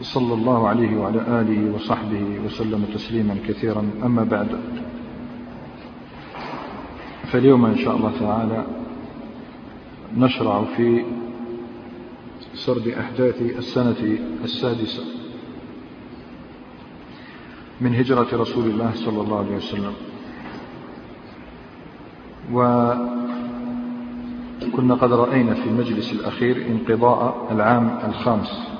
صلى الله عليه وعلى آله وصحبه وسلم تسليما كثيرا. أما بعد فاليوم إن شاء الله تعالى نشرع في سرد أحداث السنة السادسة من هجرة رسول الله صلى الله عليه وسلم. وكنا قد رأينا في المجلس الأخير انقضاء العام الخامس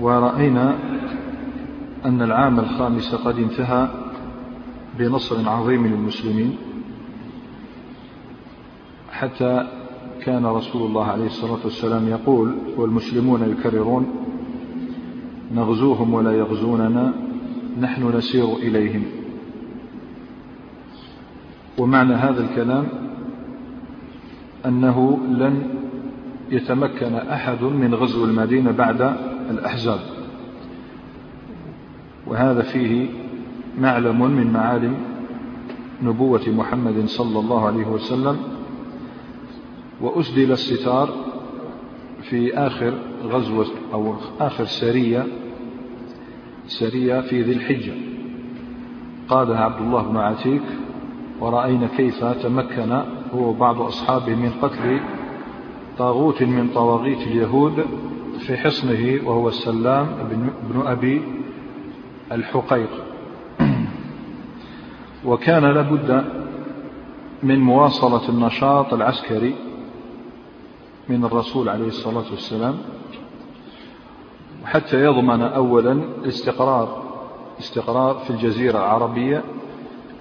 ورأينا أن العام الخامس قد انتهى بنصر عظيم للمسلمين حتى كان رسول الله عليه الصلاة والسلام يقول والمسلمون يكررون نغزوهم ولا يغزوننا نحن نسير إليهم. ومعنى هذا الكلام أنه لن يتمكن أحد من غزو المدينة بعد الأحزاب. وهذا فيه معلم من معالم نبوة محمد صلى الله عليه وسلم وأسدل الستار في آخر غزوة أو آخر سرية سرية في ذي الحجة. قادها عبد الله بن عتيك ورأينا كيف تمكن هو وبعض أصحابه من قتل طاغوت من طواغيت اليهود في حصنه وهو السلام بن أبي الحقيق. وكان لابد من مواصلة النشاط العسكري من الرسول عليه الصلاة والسلام حتى يضمن أولا استقرار استقرار في الجزيرة العربية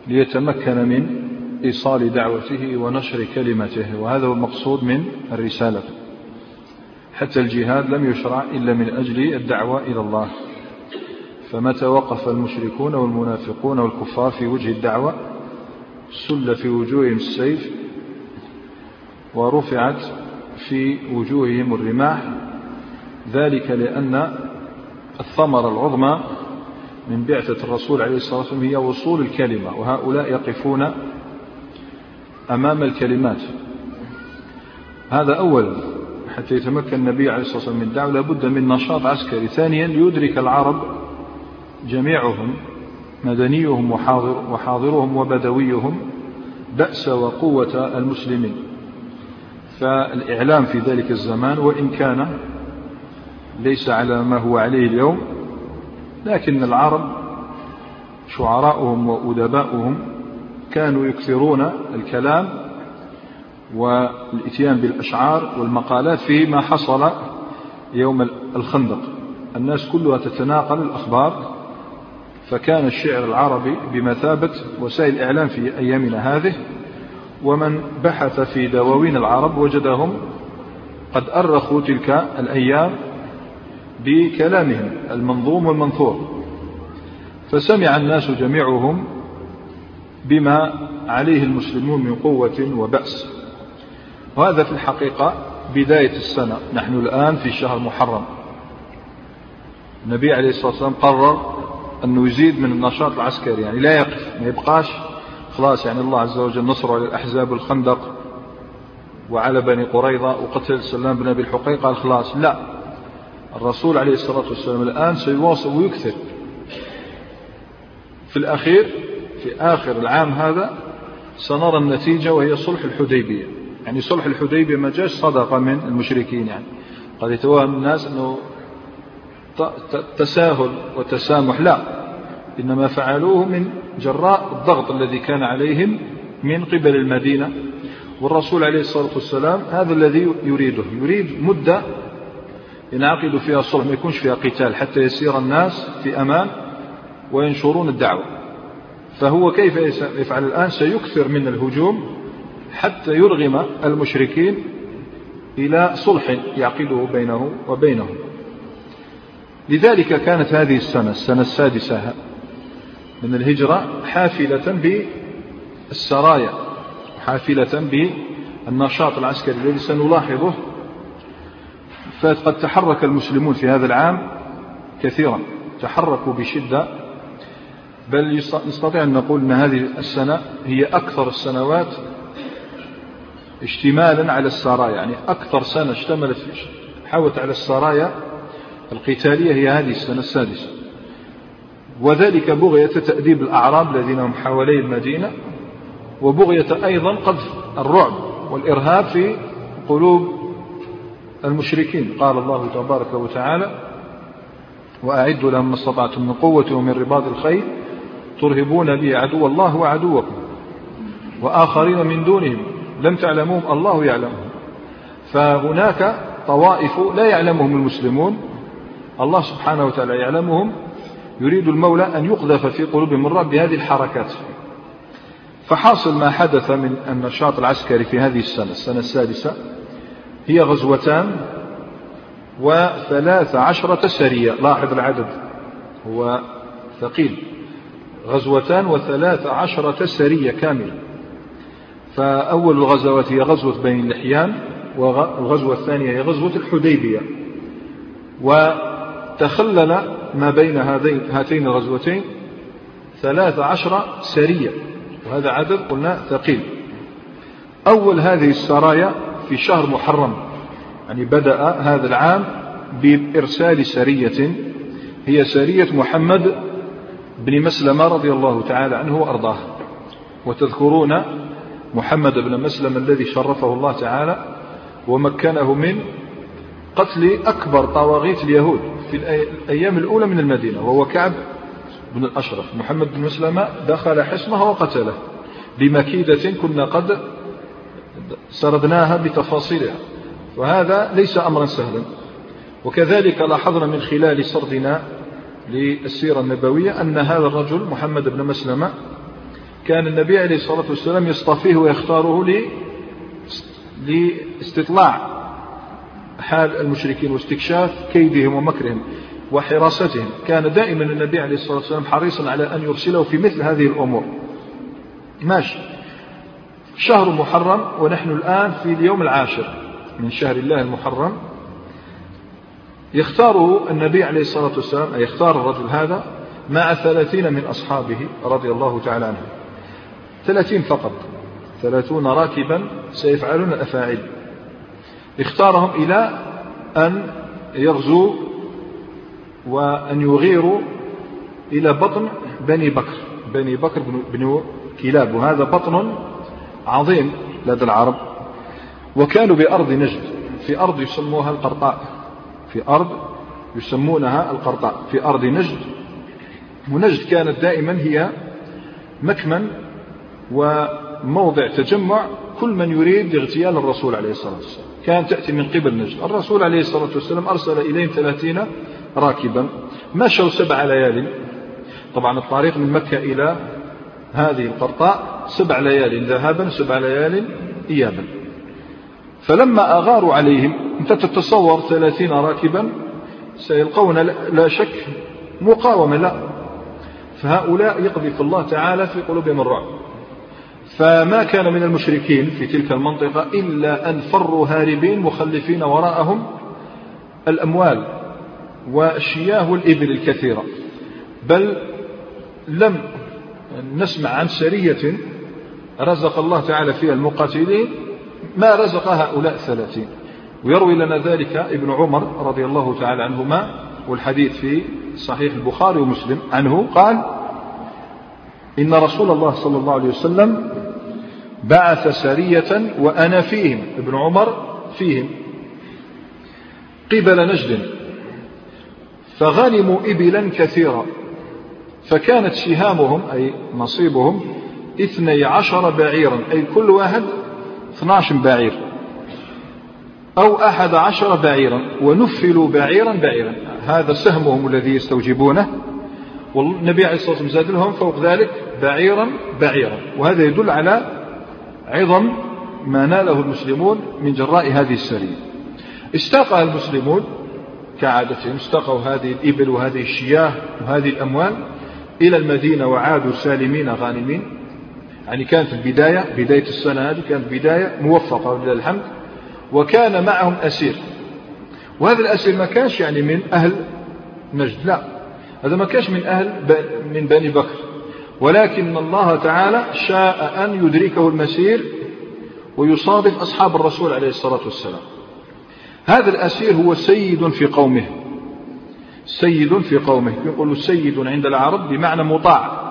ليتمكن من إيصال دعوته ونشر كلمته وهذا هو المقصود من الرسالة. حتى الجهاد لم يشرع إلا من أجل الدعوة إلى الله. فمتى وقف المشركون والمنافقون والكفار في وجه الدعوة؟ سل في وجوههم السيف ورفعت في وجوههم الرماح. ذلك لأن الثمرة العظمى من بعثة الرسول عليه الصلاة والسلام هي وصول الكلمة وهؤلاء يقفون أمام الكلمات. هذا أولا حتى يتمكن النبي عليه الصلاة والسلام من الدعوة لابد من نشاط عسكري. ثانيا ليدرك العرب جميعهم مدنيهم وحاضر وحاضرهم وبدويهم بأس وقوة المسلمين. فالإعلام في ذلك الزمان وإن كان ليس على ما هو عليه اليوم لكن العرب شعراؤهم وأدباؤهم كانوا يكثرون الكلام والإتيان بالأشعار والمقالات فيما حصل يوم الخندق. الناس كلها تتناقل الأخبار فكان الشعر العربي بمثابة وسائل الإعلام في أيامنا هذه ومن بحث في دواوين العرب وجدهم قد أرخوا تلك الأيام بكلامهم المنظوم والمنثور. فسمع الناس جميعهم بما عليه المسلمون من قوة وبأس. وهذا في الحقيقة بداية السنة. نحن الآن في شهر محرم. النبي عليه الصلاة والسلام قرر أنه يزيد من النشاط العسكري يعني لا يقف ما يبقاش خلاص يعني الله عز وجل نصره على الأحزاب والخندق وعلى بني قريظة وقتل سلام بن أبي الحقيق قال خلاص لا. الرسول عليه الصلاة والسلام الآن سيواصل ويكثر. في الأخير في آخر العام هذا سنرى النتيجة وهي صلح الحديبية. يعني صلح الحديبية ما جاش صدقة من المشركين يعني. قد يتوهم الناس أنه تساهل وتسامح. لا. إنما فعلوه من جراء الضغط الذي كان عليهم من قبل المدينة. والرسول عليه الصلاة والسلام هذا الذي يريده. يريد مدة ينعقد فيها الصلح ما يكونش فيها قتال حتى يسير الناس في أمان وينشرون الدعوة. فهو كيف يفعل الآن؟ سيكثر من الهجوم حتى يرغم المشركين إلى صلح يعقده بينه وبينهم. لذلك كانت هذه السنة السنة السادسة من الهجرة حافلة بالسرايا حافلة بالنشاط العسكري الذي سنلاحظه. فقد تحرك المسلمون في هذا العام كثيرا تحركوا بشدة. بل نستطيع أن نقول أن هذه السنة هي أكثر السنوات اشتمالا على السرايا يعني أكثر سنة اشتملت حوت على السرايا القتالية هي هذه السنة السادسة. وذلك بغية تأديب الأعراب الذين هم حوالي المدينة وبغية أيضا قذف الرعب والإرهاب في قلوب المشركين. قال الله تبارك وتعالى وأعدوا لهم ما استطعتم من قوة ومن رباط الخيل ترهبون به عدو الله وعدوكم وآخرين من دونهم. لم تعلموهم الله يعلمهم. فهناك طوائف لا يعلمهم المسلمون. الله سبحانه وتعالى يعلمهم. يريد المولى أن يقذف في قلوبهم الرعب بهذه الحركات. فحاصل ما حدث من النشاط العسكري في هذه السنة السنة السادسة. هي غزوتان وثلاث عشرة سرية. لاحظ العدد هو ثقيل. غزوتان وثلاث عشرة سرية كاملة. فأول الغزوات هي غزوة بني اللحيان والغزوة الثانية هي غزوة الحديبية. وتخلل ما بين هذين هاتين الغزوتين ثلاث عشر سرية وهذا عدد قلنا ثقيل. أول هذه السرايا في شهر محرم يعني بدأ هذا العام بإرسال سرية هي سرية محمد بن مسلمة رضي الله تعالى عنه وأرضاه. وتذكرون محمد بن مسلم الذي شرفه الله تعالى ومكنه من قتل أكبر طواغيت اليهود في الأيام الأولى من المدينة وهو كعب بن الأشرف. محمد بن مسلمة دخل حصنه وقتله بمكيدة كنا قد سردناها بتفاصيلها وهذا ليس أمرا سهلا. وكذلك لاحظنا من خلال سردنا للسيرة النبوية أن هذا الرجل محمد بن مسلمة كان النبي عليه الصلاة والسلام يصطفيه ويختاره لاستطلاع حال المشركين واستكشاف كيدهم ومكرهم وحراستهم. كان دائما النبي عليه الصلاة والسلام حريصا على أن يرسله في مثل هذه الأمور. ماشي. شهر محرم ونحن الآن في اليوم العاشر من شهر الله المحرم. يختاره النبي عليه الصلاة والسلام أي يختار الرجل هذا مع ثلاثين من أصحابه رضي الله تعالى عنهم ثلاثين فقط. ثلاثون راكبا سيفعلون الأفاعيل. اختارهم إلى أن يغزوا وأن يغيروا إلى بطن بني بكر. بني بكر بن كلاب. وهذا بطن عظيم لدى العرب. وكانوا بأرض نجد. في أرض يسموها القرطاء. في أرض يسمونها القرطاء. في أرض نجد. ونجد كانت دائما هي مكمن وموضع تجمع كل من يريد اغتيال الرسول عليه الصلاة والسلام. كانت تأتي من قبل نجد. الرسول عليه الصلاة والسلام أرسل إليهم ثلاثين راكبا. مشوا سبع ليال. طبعا الطريق من مكة إلى هذه القرطاء سبع ليال ذهابا سبع ليال إيابا. فلما أغاروا عليهم أنت تتصور ثلاثين راكبا سيلقون لا شك مقاومة لا. فهؤلاء يقذف الله تعالى في قلوبهم الرعب. فما كان من المشركين في تلك المنطقة إلا أن فروا هاربين مخلفين وراءهم الأموال والشياه والإبل الكثيرة. بل لم نسمع عن سرية رزق الله تعالى فيها المقاتلين ما رزق هؤلاء الثلاثين. ويروي لنا ذلك ابن عمر رضي الله تعالى عنهما والحديث في صحيح البخاري ومسلم عنه قال إن رسول الله صلى الله عليه وسلم بعث سرية وأنا فيهم ابن عمر فيهم قبل نجد فغنموا إبلا كثيرا فكانت سهامهم أي نصيبهم اثني عشر بعيرا أي كل واحد 12 بعير أو أحد عشر بعيرا ونفلوا بعيرا بعيرا. هذا سهمهم الذي يستوجبونه والنبي عليه الصلاة والسلام زاد لهم فوق ذلك. بعيرا بعيرا. وهذا يدل على عظم ما ناله المسلمون من جراء هذه السرية. استاقها المسلمون كعادتهم استقوا هذه الإبل وهذه الشياه وهذه الأموال إلى المدينة وعادوا سالمين غانمين. يعني كانت البداية بداية السنة هذه كانت بداية موفقة ولله الحمد. وكان معهم أسير. وهذا الأسير ما كانش يعني من أهل نجد لا. هذا ما كانش من أهل من بني بكر. ولكن الله تعالى شاء أن يدركه المسير ويصادف أصحاب الرسول عليه الصلاة والسلام. هذا الأسير هو سيد في قومه. سيد في قومه. يقول سيد عند العرب بمعنى مطاع.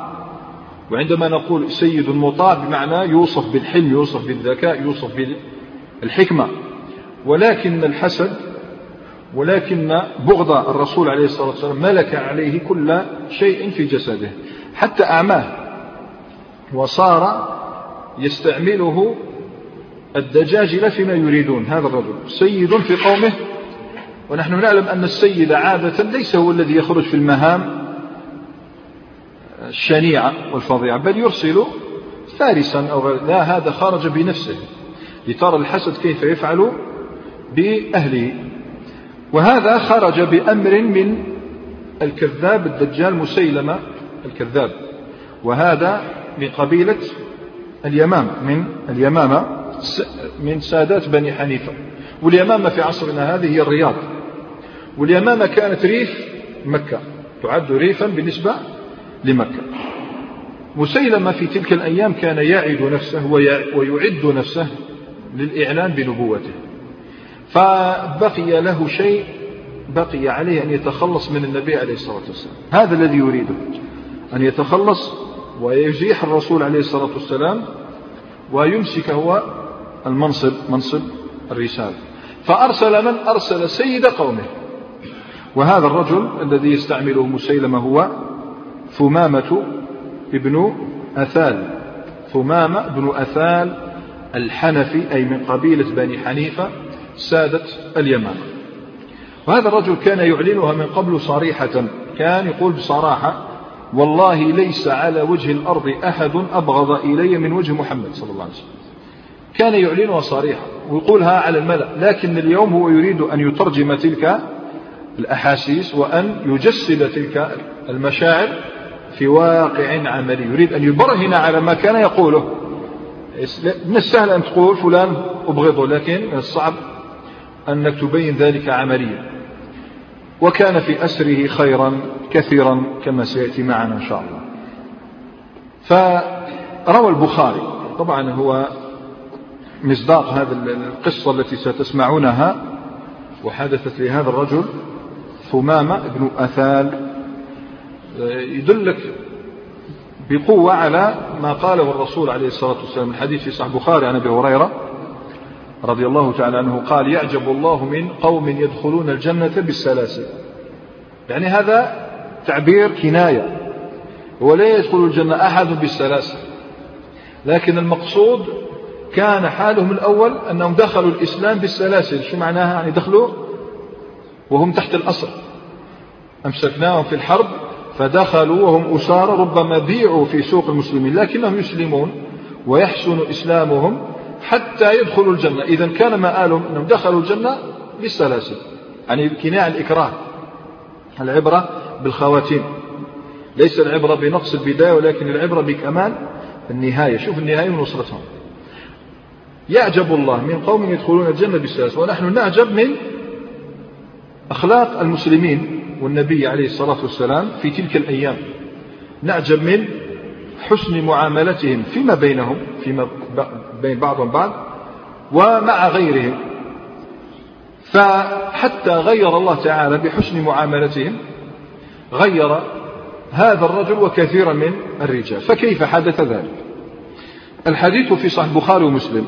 وعندما نقول سيد مطاع بمعنى يوصف بالحلم يوصف بالذكاء يوصف بالحكمة. ولكن الحسد ولكن بغض الرسول عليه الصلاة والسلام ملك عليه كل شيء في جسده. حتى أعماه وصار يستعمله الدجاجل فيما يريدون هذا الرجل. سيد في قومه. ونحن نعلم أن السيد عادة ليس هو الذي يخرج في المهام الشنيعة والفظيعة بل يرسل فارسا أو لا هذا خرج بنفسه. لترى الحسد كيف يفعل بأهله. وهذا خرج بأمر من الكذاب الدجال مسيلمة. الكذاب. وهذا من قبيلة اليمام من اليمامة من سادات بني حنيفة. واليمامة في عصرنا هذه هي الرياض. واليمامة كانت ريف مكة تعد ريفا بالنسبة لمكة. مسيلمة في تلك الأيام كان يعد نفسه ويعد نفسه للإعلان بنبوته. فبقي له شيء بقي عليه أن يتخلص من النبي عليه الصلاة والسلام. هذا الذي يريده. أن يتخلص ويزيح الرسول عليه الصلاة والسلام ويمسك هو المنصب منصب الرسالة. فأرسل من؟ أرسل سيد قومه. وهذا الرجل الذي يستعمله مسيلمة هو ثمامة ابن أثال. ثمامة بن أثال الحنفي أي من قبيلة بني حنيفة سادة اليمن. وهذا الرجل كان يعلنها من قبل صريحة. كان يقول بصراحة والله ليس على وجه الأرض أحد أبغض إلي من وجه محمد صلى الله عليه وسلم. كان يعلنها صريحة ويقولها على الملأ لكن اليوم هو يريد أن يترجم تلك الأحاسيس وأن يجسد تلك المشاعر في واقع عملي. يريد أن يبرهن على ما كان يقوله. من السهل أن تقول فلان أبغضه لكن من الصعب أنك تبين ذلك عمليا. وكان في أسره خيرا. كثيرا كما سيأتي معنا إن شاء الله. فروى البخاري طبعا هو مصداق هذه القصة التي ستسمعونها وحدثت لهذا الرجل ثمامة بن أثال يدلك بقوة على ما قاله الرسول عليه الصلاة والسلام. الحديث في صحيح البخاري عن أبي هريرة رضي الله تعالى عنه قال يعجب الله من قوم يدخلون الجنة بالسلاسل. يعني هذا تعبير كناية. ولا يدخل الجنة أحد بالسلاسل لكن المقصود كان حالهم الأول أنهم دخلوا الإسلام بالسلاسل شو معناها؟ يعني دخلوا وهم تحت الأصل. أمسكناهم في الحرب فدخلوا وهم أسارى ربما بيعوا في سوق المسلمين لكنهم يسلمون ويحسن إسلامهم حتى يدخلوا الجنة. إذا كان مآلهم أنهم دخلوا الجنة بالسلاسل يعني كناع الإكراه. العبرة بالخواتيم. ليس العبرة بنقص البداية ولكن العبرة بكمال النهاية. شوف النهاية ونصرتهم يعجب الله من قوم يدخلون الجنة بالسلاسل ونحن نعجب من أخلاق المسلمين والنبي عليه الصلاة والسلام في تلك الأيام. نعجب من حسن معاملتهم فيما بينهم فيما بين بعضهم بعض ومع غيرهم. فحتى غير الله تعالى بحسن معاملتهم غير هذا الرجل وكثيرا من الرجال. فكيف حدث ذلك؟ الحديث في صحيح البخاري ومسلم.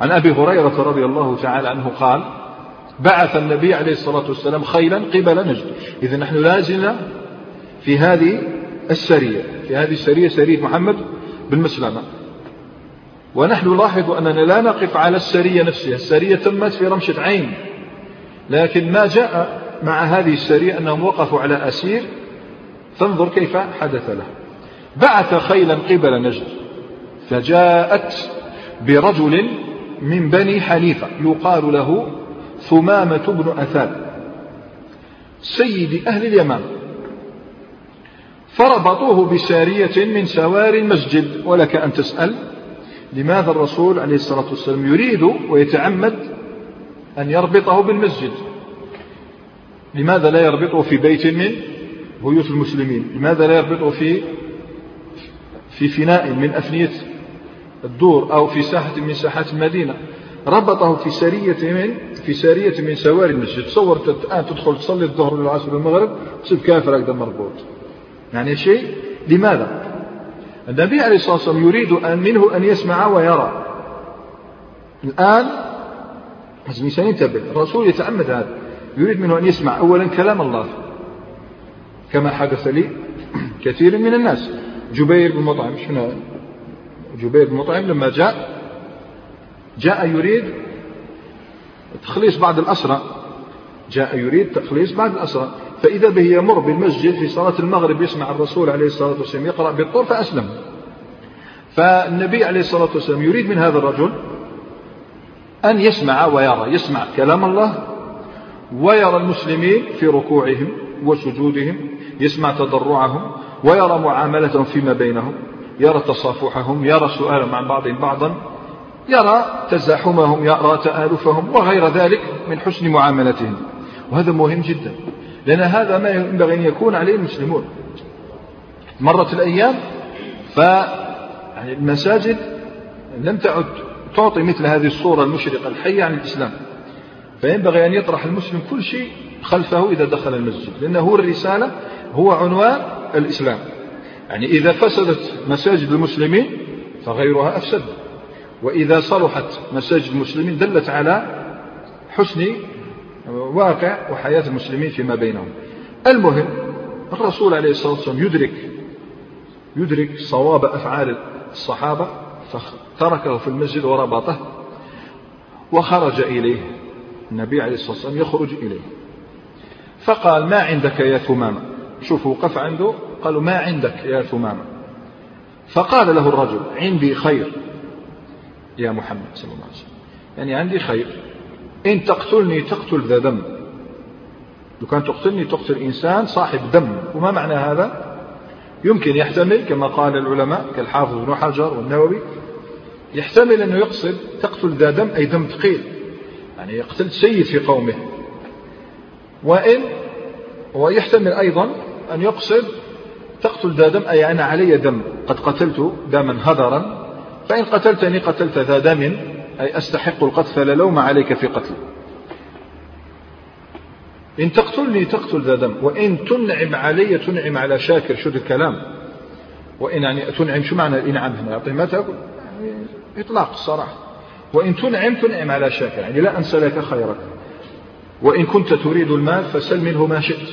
عن أبي هريرة رضي الله تعالى عنه قال بعث النبي عليه الصلاة والسلام خيلا قبل نجد. إذا نحن لازلنا في هذه السرية في هذه السرية سرية محمد بن مسلمة. ونحن نلاحظ أننا لا نقف على السرية نفسها. السرية تمت في رمشة عين لكن ما جاء مع هذه السرية أنهم وقفوا على أسير فانظر كيف حدث له بعث خيلا قبل نجد فجاءت برجل من بني حنيفة يقال له ثمامة بن أثاد سيد أهل اليمن. فربطوه بسارية من سوار المسجد ولك أن تسأل لماذا الرسول عليه الصلاة والسلام يريد ويتعمد أن يربطه بالمسجد. لماذا لا يربطه في بيت من بيوت المسلمين؟ لماذا لا يربطه في في فناء من أفنية الدور أو في ساحة من ساحات المدينة؟ ربطه في سرية من في سارية من سواري المسجد. تصور الآن تدخل تصلي الظهر والعصر والمغرب تصير كافر هكذا مربوط. يعني شيء لماذا؟ النبي عليه الصلاة والسلام يريد أن منه أن يسمع ويرى. الآن لازم الإنسان ينتبه الرسول يتعمد هذا. يريد منه أن يسمع أولا كلام الله كما حدث لي كثير من الناس. جبير بن مطعم شنو؟ جبير بن مطعم لما جاء جاء يريد تخليص بعض الأسرى جاء يريد تخليص بعض الأسرى. فإذا به يمر بالمسجد في صلاة المغرب يسمع الرسول عليه الصلاة والسلام يقرأ بالطور فأسلم. فالنبي عليه الصلاة والسلام يريد من هذا الرجل أن يسمع ويرى يسمع كلام الله ويرى المسلمين في ركوعهم وسجودهم يسمع تضرعهم ويرى معاملتهم فيما بينهم يرى تصافحهم يرى سؤالهم عن بعضهم بعضا يرى تزاحمهم يرى تآلفهم وغير ذلك من حسن معاملتهم. وهذا مهم جدا لأن هذا ما ينبغي أن يكون عليه المسلمون. مرت الأيام ف يعني المساجد لم تعد تعطي مثل هذه الصورة المشرقة الحية عن الإسلام. فينبغي أن يطرح المسلم كل شيء خلفه إذا دخل المسجد لأنه الرسالة هو عنوان الإسلام. يعني إذا فسدت مساجد المسلمين فغيرها أفسد. وإذا صلحت مساجد المسلمين دلت على حسن واقع وحياة المسلمين فيما بينهم. المهم الرسول عليه الصلاة والسلام يدرك يدرك صواب أفعال الصحابة فتركه في المسجد وربطه وخرج إليه. النبي عليه الصلاة والسلام يخرج إليه. فقال ما عندك يا ثمامة؟ شوفوا وقف عنده قالوا ما عندك يا ثمامة؟ فقال له الرجل عندي خير. يا محمد صلى الله عليه وسلم. يعني عندي خير. إن تقتلني تقتل ذا دم لو كان تقتلني تقتل إنسان صاحب دم وما معنى هذا؟ يمكن يحتمل كما قال العلماء كالحافظ بن حجر والنووي يحتمل أنه يقصد تقتل ذا دم أي دم ثقيل. يعني قتلت سيد في قومه. وإن ويحتمل أيضا أن يقصد تقتل ذا دم أي أنا علي دم قد قتلت دما هدرا فإن قتلتني قتلت ذا دم أي أستحق القتل فلا لوم عليك في قتلي. إن تقتلني تقتل ذا دم وإن تنعم علي تنعم على شاكر شو الكلام؟ وإن يعني تنعم شو معنى الإنعام هنا؟ يعطيه ما تأكل يعني إطلاق الصراحة. وإن تنعم تنعم على شاكر. يعني لا أنسى لك خيرك. وإن كنت تريد المال فسل منه ما شئت.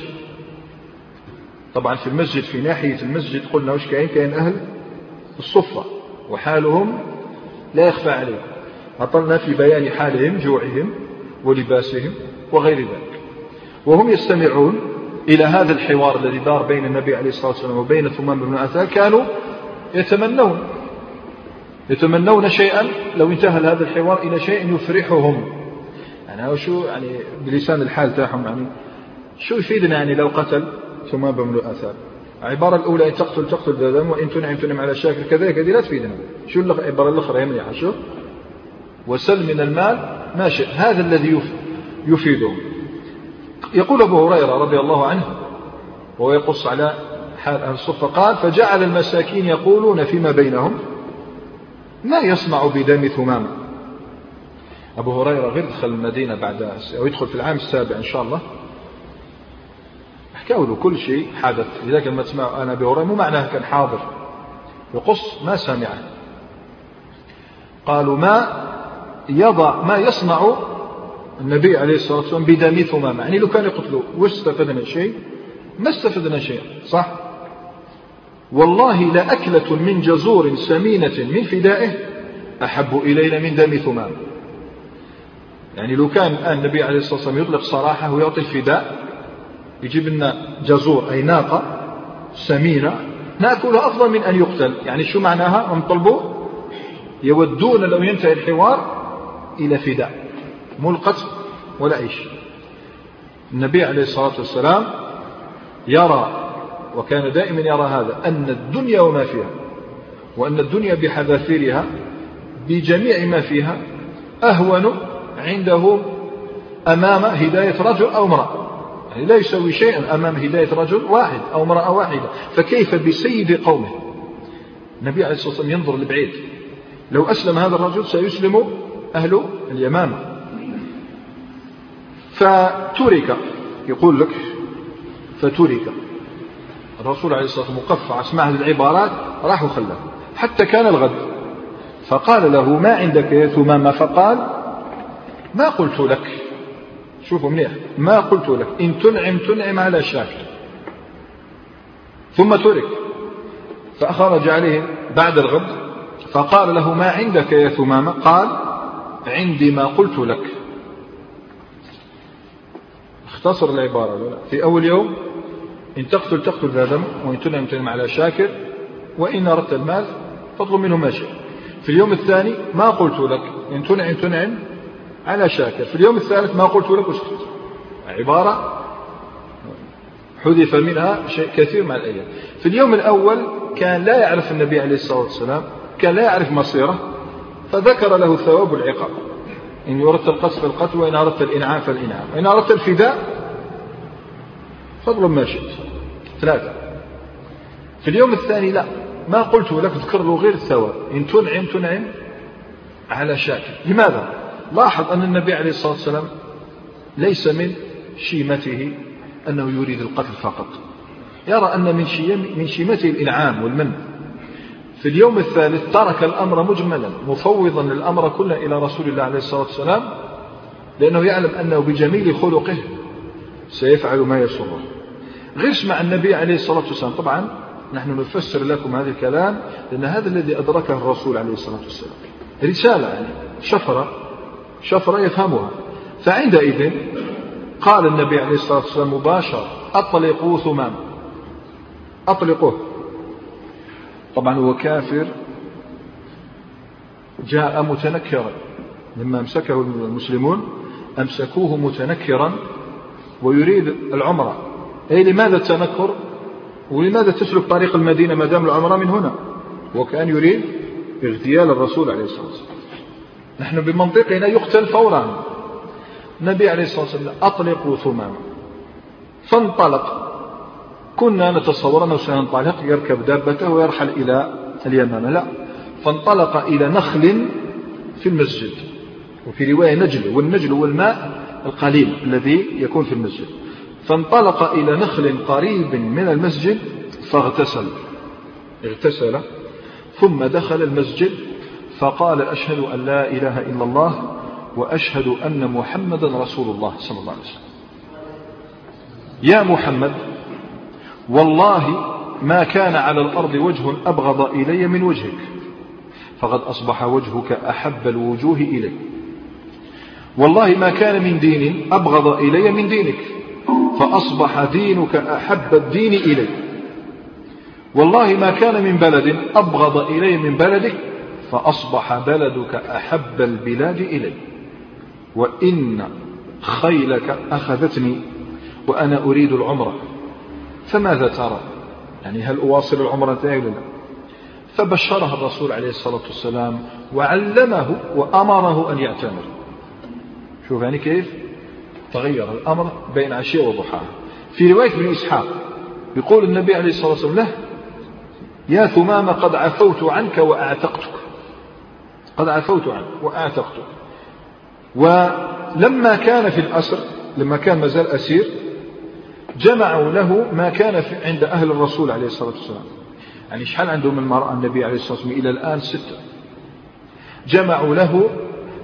طبعا في المسجد في ناحية المسجد قلنا وش كاين؟ كاين أهل الصفة وحالهم لا يخفى عليكم أطلنا في بيان حالهم جوعهم ولباسهم وغير ذلك. وهم يستمعون إلى هذا الحوار الذي دار بين النبي عليه الصلاة والسلام وبين ثمام بن أثال كانوا يتمنون يتمنون شيئا لو انتهى هذا الحوار إلى شيء يفرحهم. يعني شو يعني بلسان الحال تاعهم يعني شو يفيدنا يعني لو قتل؟ ثمام بن أثال العبارة الأولى إن تقتل تقتل ذا دم وإن تنعم تنعم على الشاكر. كذلك هذه لا تفيدنا. شو العبارة الأخرى يا مليحة شو؟ وسل من المال ما شئ. هذا الذي يفيده يقول أبو هريرة رضي الله عنه وهو يقص على حال أهل الصفة قال فجعل المساكين يقولون فيما بينهم ما يصنع بدم ثمامة؟ أبو هريرة غير دخل المدينة بعد أو يدخل في العام السابع إن شاء الله. حكاوا له كل شيء حدث لذلك لما تسمع أنا أبي هريرة مو معناه كان حاضر. يقص ما سمعه. قالوا ما يضع ما يصنع النبي عليه الصلاة والسلام بدم ثمامة. يعني لو كان يقتلوا وش استفدنا شيء ما استفدنا شيء صح؟ والله لأكلة من جزور سمينة من فدائه أحب إلينا من دم ثمامة يعني لو كان النبي عليه الصلاة والسلام يطلق صراحة ويعطي الفداء يجيب لنا جزور أي ناقة سمينة نأكلها أفضل من أن يقتل. يعني شو معناها؟ نطلبوا يودون لو ينتهي الحوار إلى فداء مو القتل ولا شيء النبي عليه الصلاة والسلام يرى وكان دائما يرى هذا أن الدنيا وما فيها وأن الدنيا بحذافيرها بجميع ما فيها أهون عنده أمام هداية رجل أو امرأة. يعني لا يسوي شيئا أمام هداية رجل واحد أو امرأة واحدة. فكيف بسيد قومه؟ النبي عليه الصلاة والسلام ينظر لبعيد. لو أسلم هذا الرجل سيسلم أهل اليمامة. فترك يقول لك فترك الرسول عليه الصلاة والسلام مقفع اسمع هذه العبارات راح وخلاه حتى كان الغد. فقال له ما عندك يا ثمامة؟ فقال ما قلت لك. شوفوا منيح ما قلت لك إن تنعم تنعم على شاكر ثم ترك. فأخرج عليه بعد الغد فقال له ما عندك يا ثمامة؟ قال عندي ما قلت لك. اختصر العبارة في أول يوم إن تقتل تقتل ذا دم وإن تنعم تنعم على شاكر وإن أردت المال فاطلب منه ما شئت. في اليوم الثاني ما قلت لك إن تنعم تنعم على شاكر. في اليوم الثالث ما قلت لك أسكت. عبارة حذف منها شيء كثير مع الأيام. في اليوم الأول كان لا يعرف النبي عليه الصلاة والسلام كان لا يعرف مصيره فذكر له ثواب العقاب. إن أردت القتل فالقتل وإن أردت الإنعام فالإنعام. وإن أردت الفداء فاضرب ما شئت. ثلاثة. في اليوم الثاني لا. ما قلت لك اذكر له غير الثواب. إن تنعم تنعم على شاكر. لماذا؟ لاحظ أن النبي عليه الصلاة والسلام ليس من شيمته أنه يريد القتل فقط. يرى أن من من شيمته الإنعام والمن. في اليوم الثالث ترك الأمر مجملا مفوضا الأمر كله إلى رسول الله عليه الصلاة والسلام لأنه يعلم أنه بجميل خلقه سيفعل ما يسره. غش مع النبي عليه الصلاة والسلام. طبعا نحن نفسر لكم هذا الكلام لأن هذا الذي أدركه الرسول عليه الصلاة والسلام. رسالة يعني شفرة شفرة يفهمها. فعندئذ قال النبي عليه الصلاة والسلام مباشرة أطلقوا ثمام. أطلقوه. طبعا هو كافر. جاء متنكرا. لما أمسكه المسلمون أمسكوه متنكرا ويريد العمرة. أي لماذا التنكر؟ ولماذا تسلك طريق المدينة ما دام العمرة من هنا؟ وكأن يريد اغتيال الرسول عليه الصلاة والسلام. نحن بمنطقنا يقتل فورا. النبي عليه الصلاة والسلام أطلقوا ثمامة فانطلق. كنا نتصور أنه سينطلق يركب دابته ويرحل إلى اليمامة. لا. فانطلق إلى نخل في المسجد وفي رواية نجل والنجل هو الماء القليل الذي يكون في المسجد. فانطلق إلى نخل قريب من المسجد فاغتسل. اغتسل ثم دخل المسجد فقال أشهد أن لا إله إلا الله وأشهد أن محمدا رسول الله صلى الله عليه وسلم. يا محمد والله ما كان على الأرض وجه أبغض إلي من وجهك فقد أصبح وجهك أحب الوجوه إلي. والله ما كان من دين أبغض إلي من دينك فأصبح دينك أحب الدين إلي والله ما كان من بلد أبغض إلي من بلدك فأصبح بلدك أحب البلاد إلي وإن خيلك أخذتني وأنا أريد العمرة فماذا ترى؟ يعني هل أواصل العمرة ولا لا؟ فبشره الرسول عليه الصلاة والسلام وعلمه وأمره أن يعتمر شوف يعني كيف؟ تغير الأمر بين عشية وضحاها. في رواية ابن إسحاق يقول النبي عليه الصلاة والسلام له يا ثمامة قد عفوت عنك وأعتقتك. قد عفوت عنك وأعتقتك. ولما كان في الأسر لما كان مازال أسير جمعوا له ما كان عند أهل الرسول عليه الصلاة والسلام. يعني شحال عندهم المرأة النبي عليه الصلاة والسلام إلى الآن ستة. جمعوا له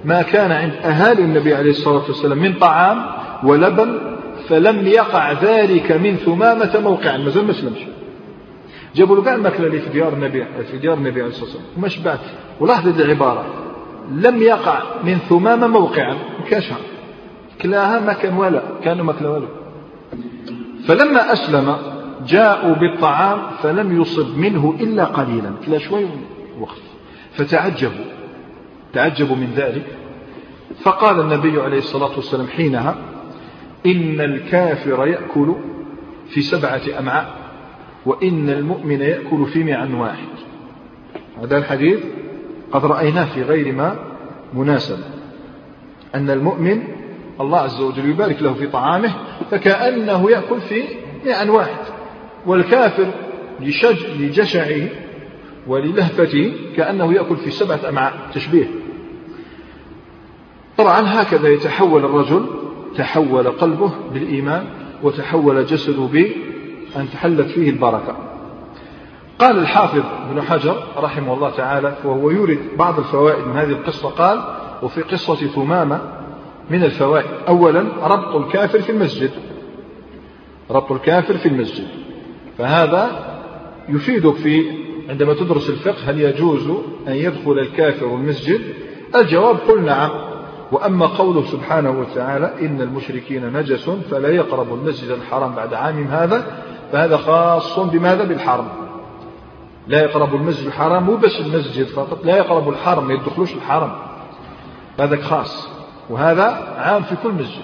ما كان عند أهالي النبي عليه الصلاة والسلام من طعام ولبن فلم يقع ذلك من ثمامة موقعا مازال ما سلمش. جابوا له كاع الماكلة اللي في ديار النبي في ديار النبي عليه الصلاة والسلام. وما شبعت ولاحظ هذه العبارة. لم يقع من ثمامة موقعا كاشها كلاها ما كان ولا. كانوا ما كلا والو فلما أسلم جاءوا بالطعام فلم يصب منه إلا قليلا. كلا شوي وقت فتعجبوا. تعجبوا من ذلك. فقال النبي عليه الصلاة والسلام حينها إن الكافر يأكل في سبعة أمعاء وإن المؤمن يأكل في مع واحد. هذا الحديث قد رأيناه في غير ما مناسب. أن المؤمن الله عز وجل يبارك له في طعامه فكأنه يأكل في مع واحد. والكافر لجشعه وللهفته كأنه يأكل في سبعة أمعاء. تشبيه. طبعا هكذا يتحول الرجل تحول قلبه بالإيمان وتحول جسده بأن تحلت فيه البركة. قال الحافظ ابن حجر رحمه الله تعالى وهو يورد بعض الفوائد من هذه القصة قال وفي قصة ثمامة من الفوائد أولا ربط الكافر في المسجد. ربط الكافر في المسجد. فهذا يفيدك في عندما تدرس الفقه هل يجوز أن يدخل الكافر المسجد؟ الجواب قل نعم. وأما قوله سبحانه وتعالى إن المشركين نجس فلا يقربوا المسجد الحرام بعد عامهم هذا فهذا خاص بماذا؟ بالحرم. لا يقربوا المسجد الحرام مو بس المسجد فقط لا يقربوا الحرم ما يدخلوش الحرم. هذا خاص وهذا عام في كل مسجد.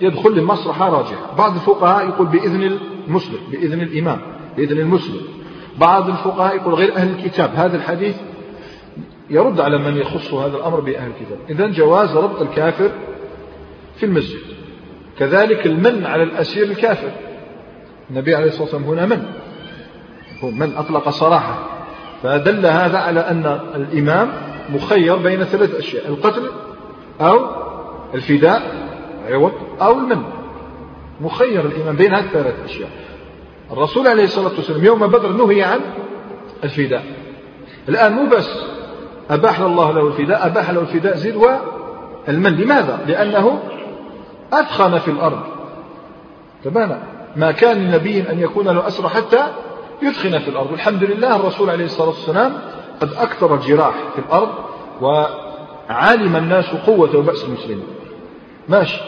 يدخل لمصلحة راجحة. بعض الفقهاء يقول بإذن المسلم بإذن الإمام بإذن المسلم. بعض الفقهاء يقول غير أهل الكتاب. هذا الحديث يرد على من يخص هذا الأمر بأهل الكتاب. إذا جواز ربط الكافر في المسجد. كذلك المن على الأسير الكافر. النبي عليه الصلاة والسلام هنا من؟ هو من أطلق صراحة. فدل هذا على أن الإمام مخير بين ثلاث أشياء القتل أو الفداء عوض أو المن. مخير الإمام بين هذه الثلاث أشياء. الرسول عليه الصلاة والسلام يوم بدر نهي عن الفداء. الآن مو بس أباح الله له الفداء أباح له الفداء زيد والمن لماذا؟ لأنه أثخن في الأرض. تبانا ما كان لنبي أن يكون له أسرى حتى يدخن في الأرض. والحمد لله الرسول عليه الصلاة والسلام قد أكثر الجراح في الأرض وعلم الناس قوة وبأس المسلمين. ماشي.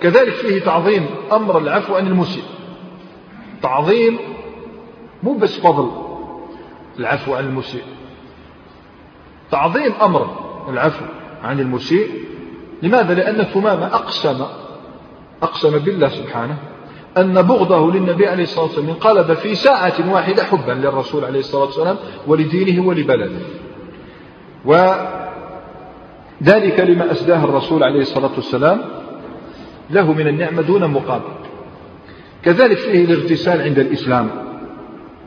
كذلك فيه تعظيم أمر العفو عن المسيء. تعظيم مو بس فضل العفو عن المسيء. تعظيم أمر العفو عن المسيء. لماذا؟ لأن ثمامة أقسم أقسم بالله سبحانه أن بغضه للنبي عليه الصلاة والسلام انقلب في ساعة واحدة حبا للرسول عليه الصلاة والسلام ولدينه ولبلده. وذلك لما أسداه الرسول عليه الصلاة والسلام له من النعمة دون مقابل. كذلك فيه الاغتسال عند الإسلام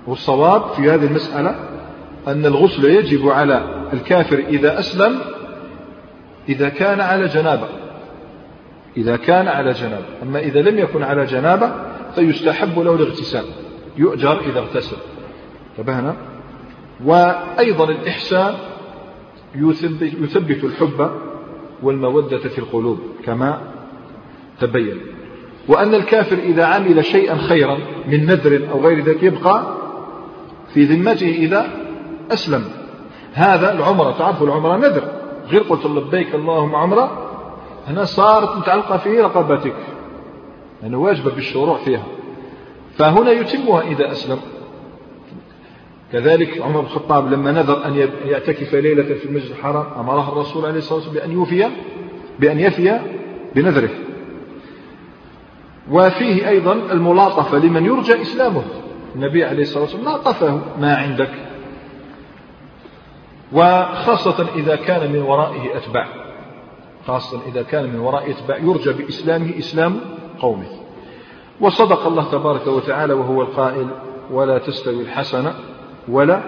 والصواب في هذه المسألة أن الغسل يجب على الكافر إذا أسلم إذا كان على جنابة. إذا كان على جنابة. أما إذا لم يكن على جنابة فيستحب له الاغتسال. يؤجر إذا اغتسل. انتبهنا وأيضا الإحسان يثبت الحب والمودة في القلوب كما تبين. وأن الكافر إذا عمل شيئا خيرا من نذر أو غير ذلك يبقى في ذمته إذا أسلم. هذا العمرة تعرفوا العمرة نذر. غير قلت لبيك اللهم عمرة هنا صارت متعلقة في رقبتك يعني واجبة بالشروع فيها. فهنا يتمها إذا أسلم. كذلك عمر بن الخطاب لما نذر أن يعتكف ليلة في المسجد الحرام أمره الرسول عليه الصلاة والسلام بأن يوفي بأن يفي بنذره. وفيه أيضا الملاطفة لمن يرجى إسلامه. النبي عليه الصلاة والسلام لاطفه ما عندك. وخاصة إذا كان من ورائه أتباع. خاصة إذا كان من ورائه أتباع. يرجى بإسلامه إسلام قومه. وصدق الله تبارك وتعالى وهو القائل ولا تستوي الحسنة ولا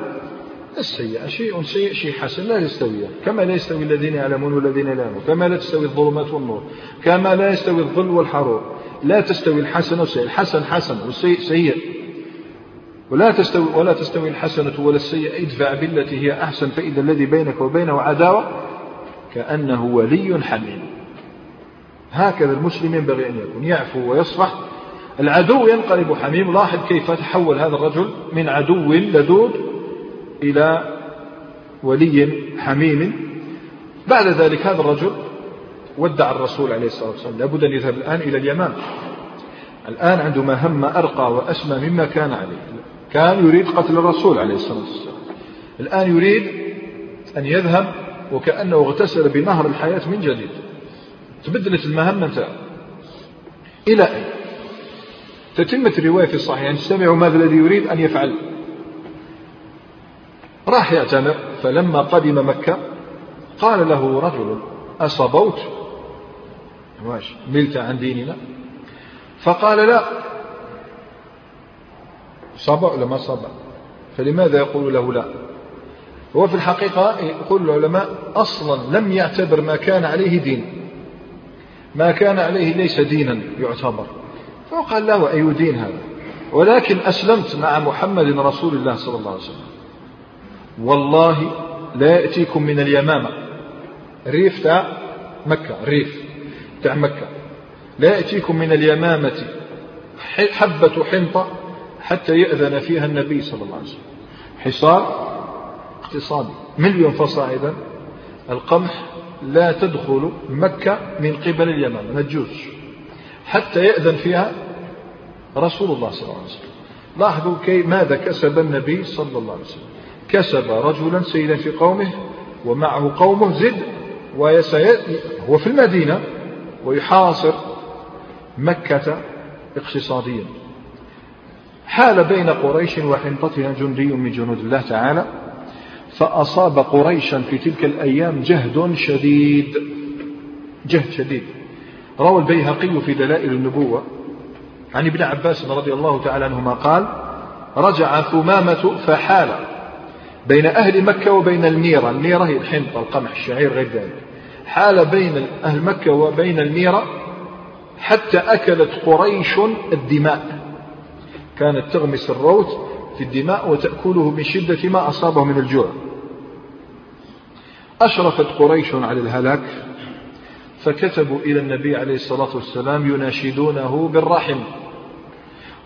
السيئة. شيء سيء شيء حسن. لا يستوي. كما لا يستوي الذين يعلمون والذين لا يعلمون. كما لا تستوي الظلمات والنور. كما لا يستوي الظل والحرور. لا تستوي الحسنة والسيئة. الحسن حسن والسيء سيء. ولا تستوي ولا تستوي الحسنة ولا السيئة ادفع بالتي هي أحسن فإذا الذي بينك وبينه عداوة كأنه ولي حميم. هكذا المسلم ينبغي أن يكون يعفو ويصفح. العدو ينقلب حميم. لاحظ كيف تحول هذا الرجل من عدو لدود إلى ولي حميم. بعد ذلك هذا الرجل ودع الرسول عليه الصلاة والسلام لابد أن يذهب الآن إلى اليمن الآن عنده مهمة أرقى وأسمى مما كان عليه. كان يريد قتل الرسول عليه الصلاة والسلام. الآن يريد أن يذهب وكأنه اغتسل بنهر الحياة من جديد. تبدلت المهمة نتاعه إلى أين؟ تتمة الرواية في الصحيح. استمعوا ماذا الذي يريد أن يفعل. راح يعتمر. فلما قدم مكة قال له رجل أصبوت ملت عن ديننا؟ فقال لا. صبأ ولا ما صبأ؟ فلماذا يقول له لا؟ هو في الحقيقة يقول العلماء أصلا لم يعتبر ما كان عليه دين. ما كان عليه ليس دينا يعتبر. فقال له أي دين هذا؟ ولكن أسلمت مع محمد رسول الله صلى الله عليه وسلم. والله لا يأتيكم من اليمامة. ريف تاع مكة ريف تاع مكة. لا يأتيكم من اليمامة حبة حنطة حتى يأذن فيها النبي صلى الله عليه وسلم. حصار اقتصادي مليون فصاعدا القمح لا تدخل مكة من قبل اليمامة ما تجوز حتى يأذن فيها رسول الله صلى الله عليه وسلم. لاحظوا كي ماذا كسب النبي صلى الله عليه وسلم. كسب رجلا سيدا في قومه ومعه قومه زد هو في المدينة ويحاصر مكة اقتصاديا. حال بين قريش وحنطتها جندي من جنود الله تعالى فأصاب قريشا في تلك الأيام جهد شديد جهد شديد. روى البيهقي في دلائل النبوة عن ابن عباس رضي الله تعالى عنهما قال رجع ثمامة فحال بين أهل مكة وبين الميرة الميرة هي الحنطة القمح الشعير غير ذلك. حال بين أهل مكة وبين الميرة حتى أكلت قريش الدماء. كانت تغمس الروث في الدماء وتأكله من شدة ما أصابه من الجوع. أشرفت قريش على الهلاك فكتبوا إلى النبي عليه الصلاة والسلام يناشدونه بالرحم.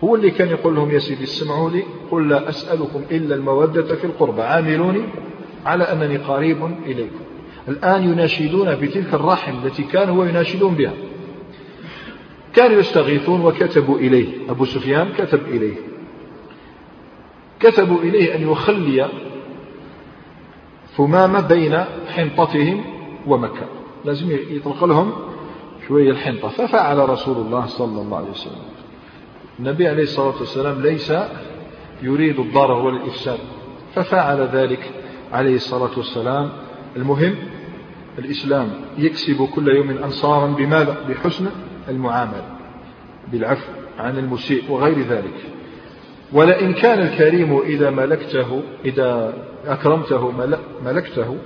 هو اللي كان يقول لهم يا سيدي اسمعوا لي قل لا أسألكم إلا المودة في القربى عاملوني على أنني قريب إليكم. الآن يناشدون بتلك الرحم التي كانوا يناشدون بها. كانوا يستغيثون وكتبوا إليه. أبو سفيان كتب إليه. كتبوا إليه أن يخلي ثمامة بين حنطتهم ومكة. لازم يطلق لهم شوية الحنطة. ففعل رسول الله صلى الله عليه وسلم. النبي عليه الصلاة والسلام ليس يريد الضرر والإفساد. ففعل ذلك عليه الصلاة والسلام. المهم الإسلام يكسب كل يوم أنصارا بماذا؟ بحسن المعاملة بالعفو عن المسيء وغير ذلك. ولئن كان الكريم إذا ملكته إذا أكرمته ملكته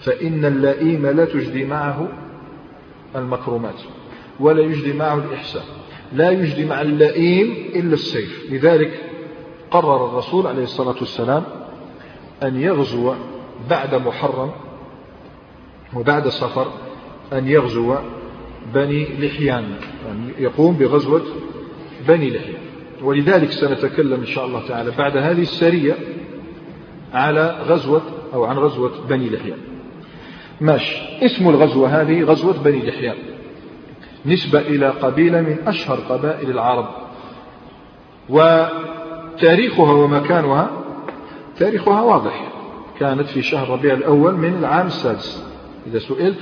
فإن اللئيم لا تجدي معه المكرمات ولا يجدي معه الإحسان. لا يجدي مع اللئيم إلا السيف. لذلك قرر الرسول عليه الصلاة والسلام أن يغزو بعد محرم وبعد السفر أن يغزو بني لحيان. يعني يقوم بغزوة بني لحيان. ولذلك سنتكلم إن شاء الله تعالى بعد هذه السرية على غزوة أو عن غزوة بني لحيان. ماشي. اسم الغزوة هذه غزوة بني لحيان. نسبة إلى قبيلة من أشهر قبائل العرب. وتاريخها ومكانها تاريخها واضح. كانت في شهر ربيع الأول من العام السادس. إذا سئلت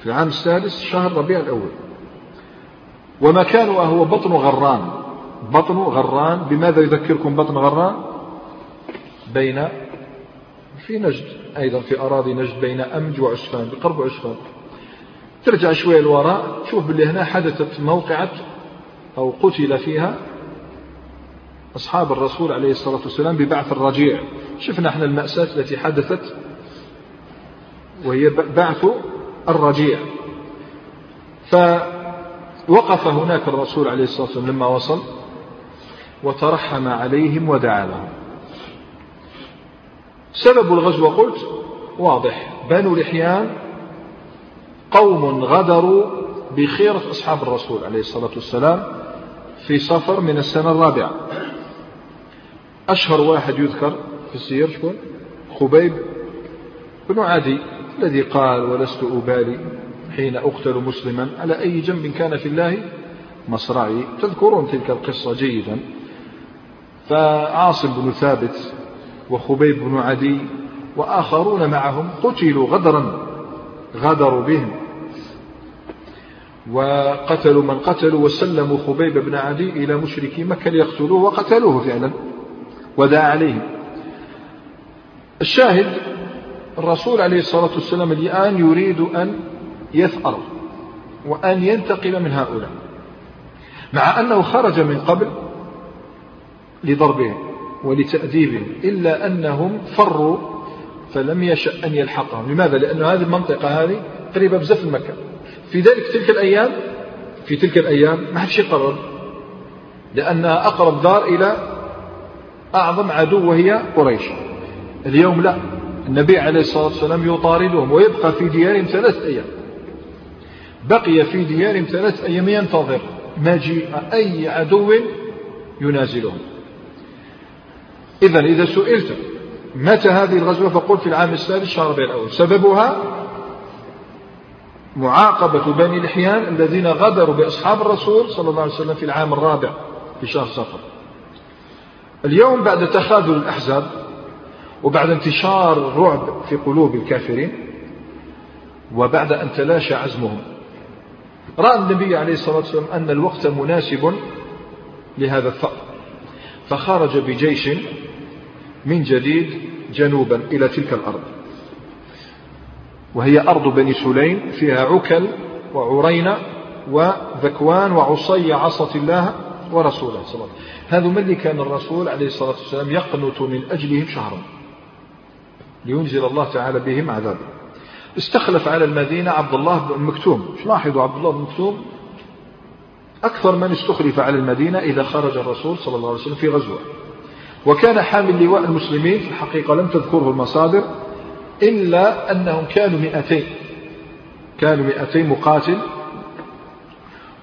في العام السادس شهر ربيع الأول. ومكانها هو بطن غران. بطن غران بماذا يذكركم بطن غران؟ بين في نجد أيضا في أراضي نجد بين أمج وعسفان بقرب عسفان ترجع شوية لوراء تشوف باللي هنا حدثت موقعة أو قتل فيها أصحاب الرسول عليه الصلاة والسلام ببعث الرجيع. شفنا إحنا المأساة التي حدثت وهي بعث الرجيع. فوقف هناك الرسول عليه الصلاة والسلام لما وصل وترحم عليهم ودعا لهم. سبب الغزو قلت واضح. بنو لحيان قوم غدروا بخيرة أصحاب الرسول عليه الصلاة والسلام في سفر من السنة الرابعة. أشهر واحد يذكر في السير شكون؟ خبيب بن عدي. الذي قال ولست أبالي حين أقتل مسلما على أي جنب كان في الله؟ مصرعي. تذكرون تلك القصة جيدا. فعاصم بن ثابت وخبيب بن عدي وآخرون معهم قتلوا غدرا غدروا بهم. وقتلوا من قتلوا وسلموا خبيب بن عدي إلى مشركي مكة ليقتلوه وقتلوه فعلا ودعا عليهم. الشاهد الرسول عليه الصلاة والسلام الآن يريد أن يثأر وأن ينتقم من هؤلاء مع أنه خرج من قبل لضربهم ولتأديبهم إلا أنهم فروا فلم يشأ أن يلحقهم. لماذا؟ لأن هذه المنطقة هذه قريبة بزاف من مكة في ذلك تلك الأيام في تلك الأيام ما حدش يقرب لأنها أقرب دار إلى أعظم عدو وهي قريش. اليوم لا. النبي عليه الصلاة والسلام يطاردهم ويبقى في ديارهم ثلاث أيام. بقي في ديارهم ثلاث أيام ينتظر مجيء أي عدو ينازلهم. إذا إذا سئلت متى هذه الغزوة؟ فقل في العام السادس شهر ربيع الأول. سببها معاقبة بني لحيان الذين غدروا بأصحاب الرسول صلى الله عليه وسلم في العام الرابع في شهر صفر. اليوم بعد تخاذل الأحزاب وبعد انتشار الرعب في قلوب الكافرين وبعد أن تلاشى عزمهم. رأى النبي عليه الصلاة والسلام أن الوقت مناسب لهذا الثأر فخرج بجيش من جديد جنوبا إلى تلك الأرض. وهي أرض بني سليم فيها عكل وعرينة وذكوان وعصي عصت الله ورسوله صلى الله عليه وسلم. هذا من اللي كان الرسول عليه الصلاة والسلام يقنط من أجلهم شهرا. لينزل الله تعالى بهم عذابا. استخلف على المدينة عبد الله بن مكتوم. لاحظوا عبد الله بن مكتوم؟ أكثر من استخلف على المدينة إذا خرج الرسول صلى الله عليه وسلم في غزوة. وكان حامل لواء المسلمين في الحقيقة لم تذكره المصادر إلا أنهم كانوا مئتين. كانوا مئتين مقاتل.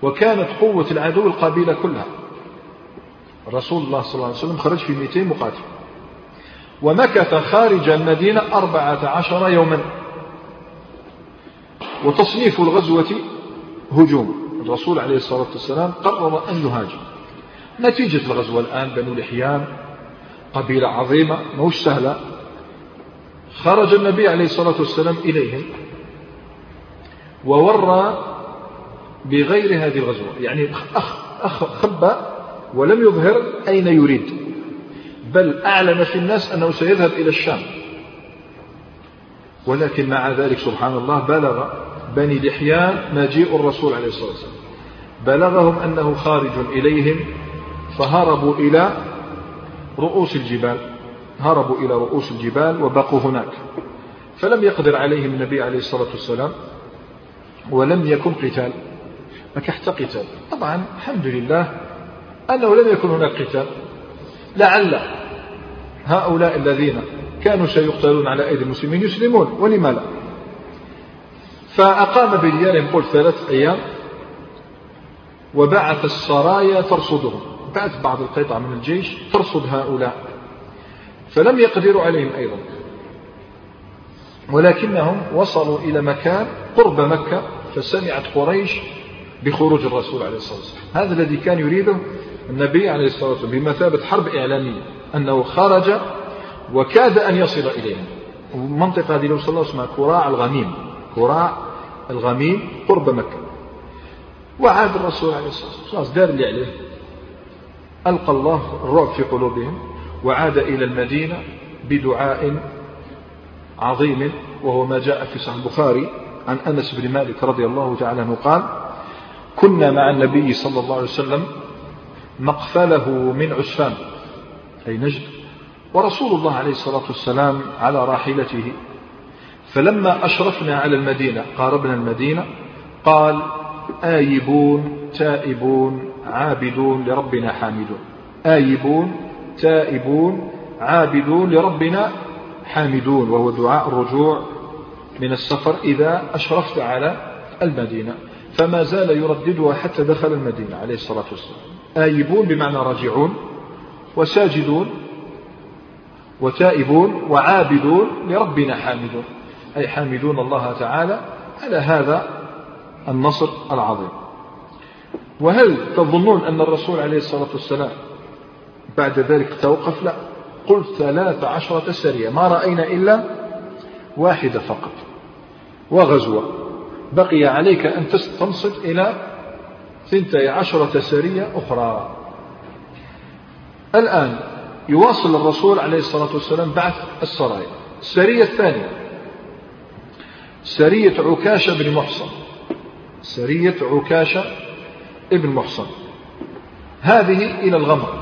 وكانت قوة العدو القبيلة كلها. رسول الله صلى الله عليه وسلم خرج في 200 مقاتل. ومكث خارج المدينة أربعة عشر يوما. وتصنيف الغزوة هجوم. الرسول عليه الصلاة والسلام قرر أن يهاجم. نتيجة الغزوة الآن بنو لحيان قبيلة عظيمة مش سهلة. خرج النبي عليه الصلاة والسلام إليهم وورى بغير هذه الغزوة. يعني أخ أخ خبى ولم يظهر أين يريد. بل أعلن في الناس أنه سيذهب إلى الشام. ولكن مع ذلك سبحان الله بلغ بني لحيان مجيء الرسول عليه الصلاة والسلام. بلغهم أنه خارج إليهم فهربوا إلى رؤوس الجبال. هربوا إلى رؤوس الجبال وبقوا هناك. فلم يقدر عليهم النبي عليه الصلاة والسلام ولم يكن قتال. ما كحت قتال؟ طبعا الحمد لله أنه لم يكن هناك قتال. لعل هؤلاء الذين كانوا سيقتلون على أيدي المسلمين يسلمون ولما لا؟ فأقام بديارهم قل ثلاث أيام وبعث السرايا ترصدهم. بعث بعض القطع من الجيش ترصد هؤلاء فلم يقدروا عليهم أيضا. ولكنهم وصلوا إلى مكان قرب مكة فسمعت قريش بخروج الرسول عليه الصلاة والسلام. هذا الذي كان يريده النبي عليه الصلاة والسلام بمثابة حرب إعلامية. أنه خرج وكاد أن يصل إليهم. المنطقة هذه لو صلى اسمها كراع الغميم. كراع الغميم قرب مكة. وعاد الرسول عليه الصلاة والسلام. خلاص دار اللي عليه. ألقى الله الرعب في قلوبهم وعاد إلى المدينة بدعاء عظيم وهو ما جاء في صحيح البخاري عن أنس بن مالك رضي الله تعالى عنه قال كنا مع النبي صلى الله عليه وسلم مقفله من عسفان أي نجد ورسول الله عليه الصلاة والسلام على راحلته. فلما أشرفنا على المدينة قاربنا المدينة قال آيبون تائبون عابدون لربنا حامدون. آيبون تائبون عابدون لربنا حامدون وهو دعاء الرجوع من السفر إذا أشرفت على المدينة. فما زال يرددها حتى دخل المدينة عليه الصلاة والسلام. آيبون بمعنى راجعون. وساجدون وتائبون وعابدون لربنا حامدون أي حامدون الله تعالى على هذا النصر العظيم. وهل تظنون أن الرسول عليه الصلاة والسلام بعد ذلك توقف؟ لا. قل ثلاث عشرة سرية ما رأينا إلا واحدة فقط. وغزوة. بقي عليك أن تنصت إلى ثنتي عشرة سرية أخرى. الآن يواصل الرسول عليه الصلاة والسلام بعث السرايا السرية الثانية. سرية عكاشة بن محصن. سرية عكاشة ابن محصن. هذه إلى الغمر.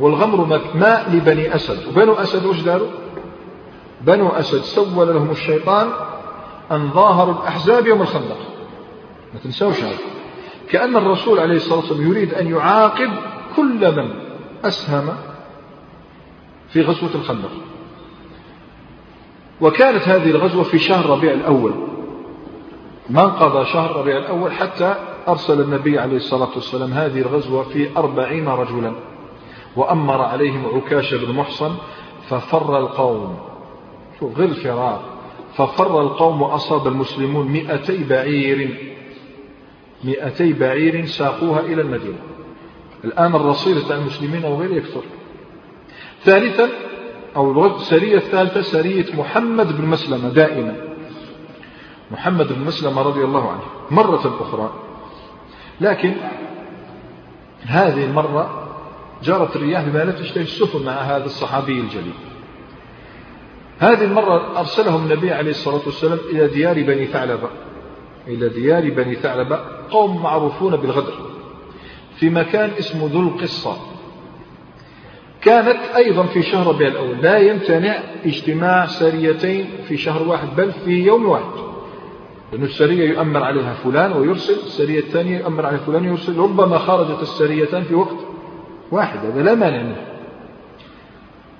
والغمر ماء لبني أسد. وبنو أسد وش داروا؟ بنو أسد سول لهم الشيطان أن ظاهروا الأحزاب يوم الخندق. ما تنسوش هذا. كأن الرسول عليه الصلاة والسلام يريد أن يعاقب كل من أسهم في غزوة الخندق. وكانت هذه الغزوة في شهر ربيع الأول. ما انقضى شهر ربيع الأول حتى أرسل النبي عليه الصلاة والسلام هذه الغزوة في أربعين رجلا. وأمر عليهم عكاش بن محصن ففر القوم. شوف غير الفرار. ففر القوم وأصاب المسلمون مئتي بعير مئتي بعير ساقوها إلى المدينة. الآن الرصيد تاع المسلمين وغير يكثر. ثالثا أو السرية الثالثة سرية محمد بن مسلمة دائما. محمد بن مسلمة رضي الله عنه مرة أخرى. لكن هذه المرة جرت الرياح بما لا تشتهي السفن مع هذا الصحابي الجليل. هذه المرة أرسلهم النبي عليه الصلاة والسلام إلى ديار بني ثعلبة. إلى ديار بني ثعلبة قوم معروفون بالغدر. في مكان اسمه ذو القصة. كانت أيضا في شهر ربيع الأول. لا يمتنع اجتماع سريتين في شهر واحد بل في يوم واحد. لأن السرية يؤمر عليها فلان ويرسل السرية الثانية يؤمر عليها فلان ويرسل. ربما خرجت السريتان في وقت واحد هذا لا مانع منه.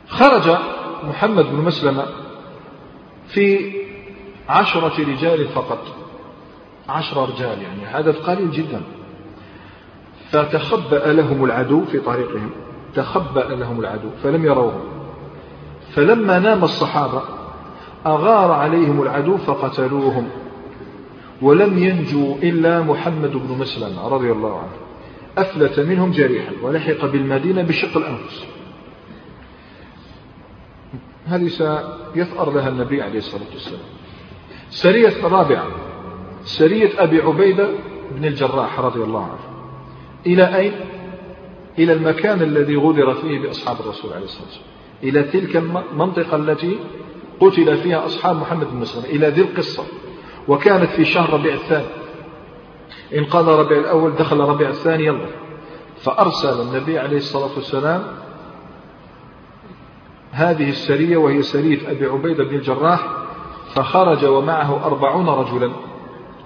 خرج محمد بن مسلمة في عشرة رجال فقط. عشرة رجال يعني عدد قليل جدا. فتخبأ لهم العدو في طريقهم. تخبأ لهم العدو فلم يروهم. فلما نام الصحابة أغار عليهم العدو فقتلوهم. ولم ينجو إلا محمد بن مسلم رضي الله عنه. أفلت منهم جريحا ولحق بالمدينة بشق الأنفس. هذه سيثأر لها النبي عليه الصلاة والسلام. سرية الرابعة سرية أبي عبيدة بن الجراح رضي الله عنه. إلى أين؟ إلى المكان الذي غدر فيه بأصحاب الرسول عليه الصلاة والسلام. إلى تلك المنطقة التي قتل فيها أصحاب محمد بن مسلم. إلى ذي القصة. وكانت في شهر ربيع الثاني. انقضى ربيع الأول دخل ربيع الثاني يلا. فأرسل النبي عليه الصلاة والسلام هذه السرية وهي سرية أبي عبيدة بن الجراح فخرج ومعه أربعون رجلا.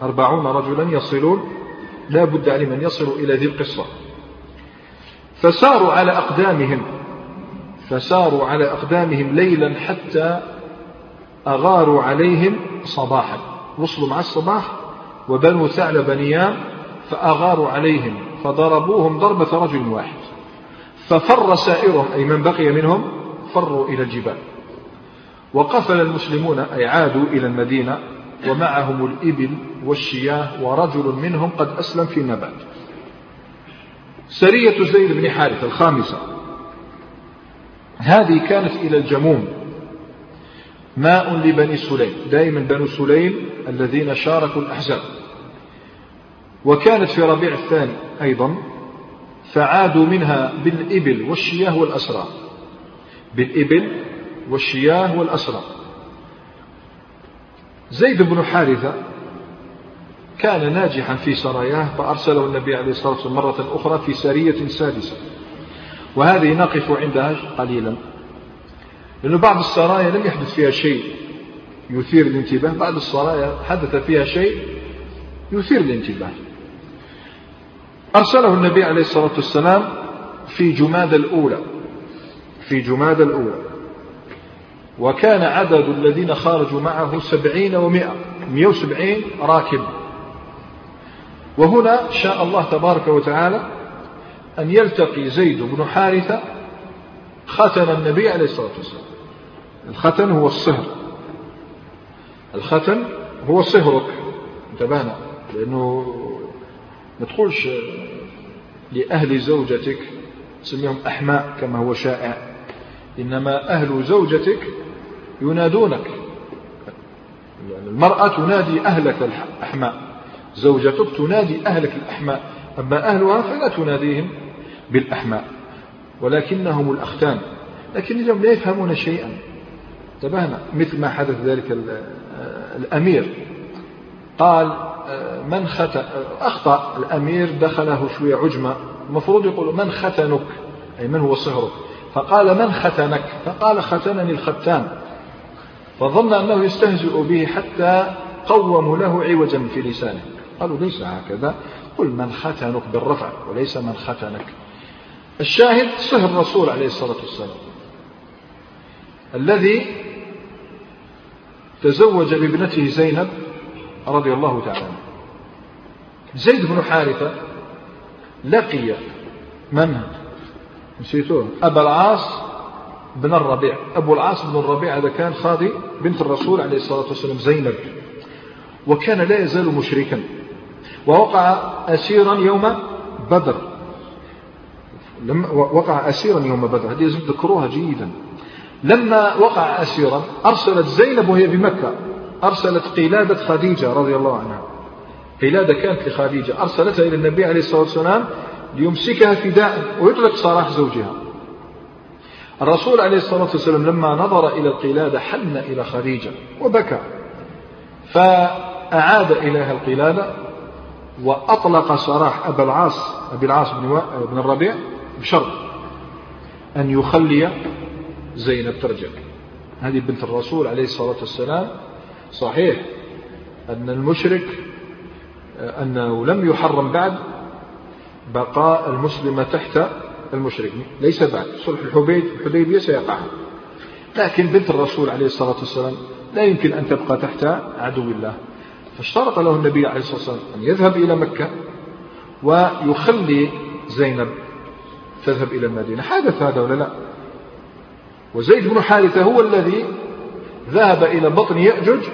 أربعون رجلا يصلون لا بد عليهم أن يصلوا إلى ذي القصة. فساروا على أقدامهم فساروا على أقدامهم ليلا حتى أغاروا عليهم صباحا. وصلوا مع الصباح وبنو ثعلب نيام فأغاروا عليهم فضربوهم ضربة رجل واحد. ففر سائرهم أي من بقي منهم فروا إلى الجبال. وقفل المسلمون أي عادوا إلى المدينة. ومعهم الإبل والشياه ورجل منهم قد أسلم في النبات سرية زيد بن حارثة الخامسة. هذه كانت إلى الجموم. ماء لبني سليم دائما بنو سليم الذين شاركوا الأحزاب. وكانت في ربيع الثاني أيضا فعادوا منها بالإبل والشياه والأسرى. بالإبل والشياه والأسرى. زيد بن حارثة كان ناجحا في سراياه فأرسله النبي عليه الصلاة والسلام مرة أخرى في سرية سادسة. وهذه نقف عندها قليلا لأن بعض السرايا لم يحدث فيها شيء يثير الانتباه. بعض السرايا حدث فيها شيء يثير الانتباه. أرسله النبي عليه الصلاة والسلام في جماد الأولى في جماد الأولى. وكان عدد الذين خرجوا معه سبعين ومائة مئة وسبعين راكب وهنا شاء الله تبارك وتعالى أن يلتقي زيد بن حارثة ختن النبي عليه الصلاة والسلام. الختن هو الصهر. الختن هو صهرك. انتبهنا لأنه ما تقولش لأهل زوجتك تسميهم أحماء كما هو شائع. إنما أهل زوجتك ينادونك. يعني المرأة تنادي أهلك الأحماء زوجتك تنادي أهلك الأحماء أما أهلها فلا تناديهم بالأحماء ولكنهم الأختان. لكن اليوم لا يفهمون شيئا. انتبهنا مثل ما حدث ذلك الأمير. قال من ختن أخطأ الأمير دخله شوية عجمة المفروض يقول من ختنك؟ أي من هو صهرك؟ فقال من ختنك فقال ختنني الختان فظن أنه يستهزئ به حتى قوموا له عوجا في لسانه. قالوا ليس هكذا. قل من ختنك بالرفع وليس من ختنك الشاهد صهر الرسول عليه الصلاة والسلام. الذي تزوج بابنته زينب رضي الله تعالى زيد بن حارثة لقي من؟ نسيتوه. أبا العاص بن الربيع. أبو العاص بن الربيع هذا كان خاضي بنت الرسول عليه الصلاة والسلام زينب. وكان لا يزال مشركا. ووقع أسيرا يوم بدر. لما وقع أسيرا يوم بدر. هذه لازم تذكروها جيدا. لما وقع أسيرا أرسلت زينب وهي بمكة. أرسلت قلادة خديجة رضي الله عنها. قلادة كانت لخديجة. أرسلتها إلى النبي عليه الصلاة والسلام ليمسكها فداء ويطلق سراح زوجها. الرسول عليه الصلاة والسلام لما نظر إلى القلادة حن إلى خديجة وبكى فأعاد إليها القلادة وأطلق سراح أبا العاص أبي العاص بن, الربيع بشرط أن يخلي زينب ترجع. هذه بنت الرسول عليه الصلاة والسلام. صحيح أن المشرك أنه لم يحرم بعد بقاء المسلمة تحت المشرك ليس بعد. صلح الحديبية سيقع لكن بنت الرسول عليه الصلاة والسلام لا يمكن أن تبقى تحت عدو الله. فاشترط له النبي عليه الصلاة والسلام أن يذهب إلى مكة ويخلي زينب تذهب إلى المدينة. حدث هذا ولا لا؟ وزيد بن حارثة هو الذي ذهب إلى بطن يأجج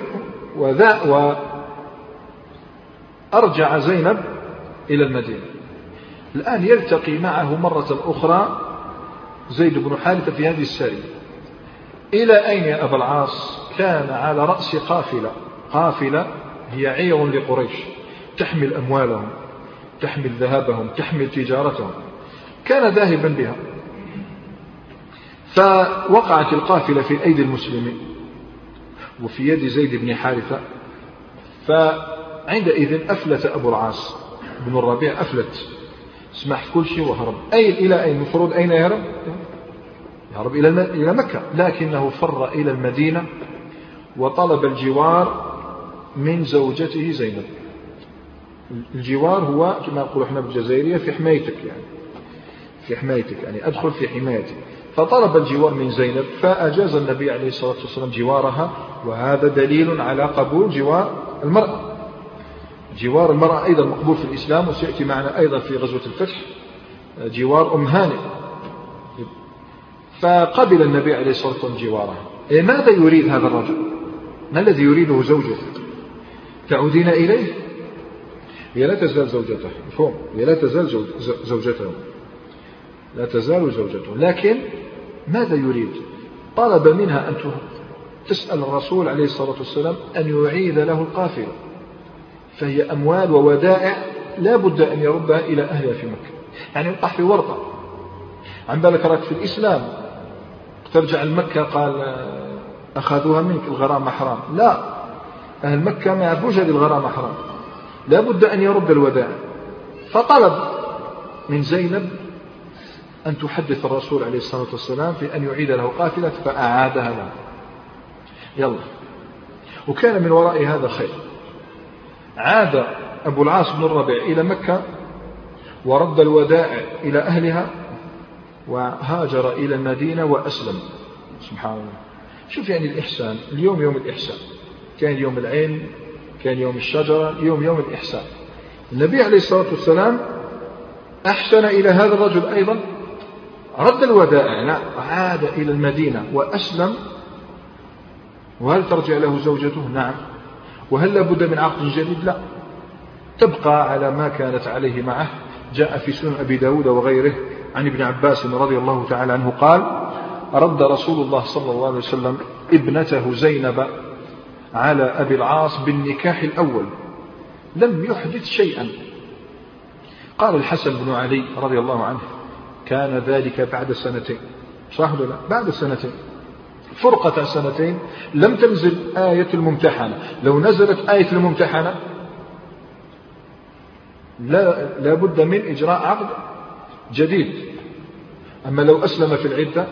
وذا وأرجع زينب إلى المدينة. الآن يلتقي معه مرة أخرى زيد بن حارثة في هذه السرية إلى أين يا أبا العاص؟ كان على رأس قافلة. قافلة هي عير لقريش. تحمل أموالهم تحمل ذهبهم تحمل تجارتهم. كان ذاهبا بها. فوقعت القافلة في أيدي المسلمين وفي يد زيد بن حارثة. فعندئذ أفلت أبو العاص. بن الربيع أفلت. سمح كل شيء وهرب. أين إلى أين؟ المفروض أين يهرب؟ يهرب إلى إلى مكة. لكنه فر إلى المدينة وطلب الجوار من زوجته زينب. الجوار هو كما نقول إحنا بالجزائرية في حمايتك يعني. في حمايتك يعني أدخل في حمايتك فطلب الجوار من زينب فأجاز النبي عليه الصلاة والسلام جوارها وهذا دليل على قبول جوار المرأة. جوار المرأة أيضا مقبول في الإسلام وسيأتي معنا أيضا في غزوة الفتح جوار أم هانئ. فقبل النبي عليه الصلاة والسلام جوارها إيه ماذا يريد هذا الرجل؟ ما الذي يريده زوجته تعودين إليه؟ هي لا تزال زوجته مفهوم؟ هي لا تزال زوجته. لا تزال زوجته. لكن ماذا يريد؟ طلب منها أن تسأل الرسول عليه الصلاة والسلام أن يعيد له القافلة. فهي أموال وودائع لا بد أن يردها إلى أهلها في مكة. يعني يقع في ورطة عن بالك راك في الإسلام. ترجع لمكة قال أخذوها منك الغرامة حرام. لا. أهل مكة ما يعرفوش هذه الغرامة حرام. لا بد أن يرد الودائع. فطلب من زينب أن تحدث الرسول عليه الصلاة والسلام في أن يعيد له قافلة فأعادها له. يلا. وكان من وراء هذا خير. عاد أبو العاص بن الربيع إلى مكة ورد الودائع إلى أهلها وهاجر إلى المدينة وأسلم. سبحان الله. شوف يعني الإحسان اليوم يوم الإحسان. كان يوم العين كان يوم الشجرة اليوم يوم الإحسان. النبي عليه الصلاة والسلام أحسن إلى هذا الرجل أيضا. رد الودائع نعم عاد إلى المدينة وأسلم. وهل ترجع له زوجته؟ نعم. وهل لابد من عقد جديد؟ لا. تبقى على ما كانت عليه معه. جاء في سنن أبي داود وغيره عن ابن عباس رضي الله تعالى عنه قال رد رسول الله صلى الله عليه وسلم ابنته زينب على أبي العاص بالنكاح الأول. لم يحدث شيئا. قال الحسن بن علي رضي الله عنه كان ذلك بعد سنتين. صح ولا لا؟ بعد سنتين. فرقة سنتين لم تنزل آية الممتحنة. لو نزلت آية الممتحنة لا لابد من إجراء عقد جديد. أما لو أسلم في العدة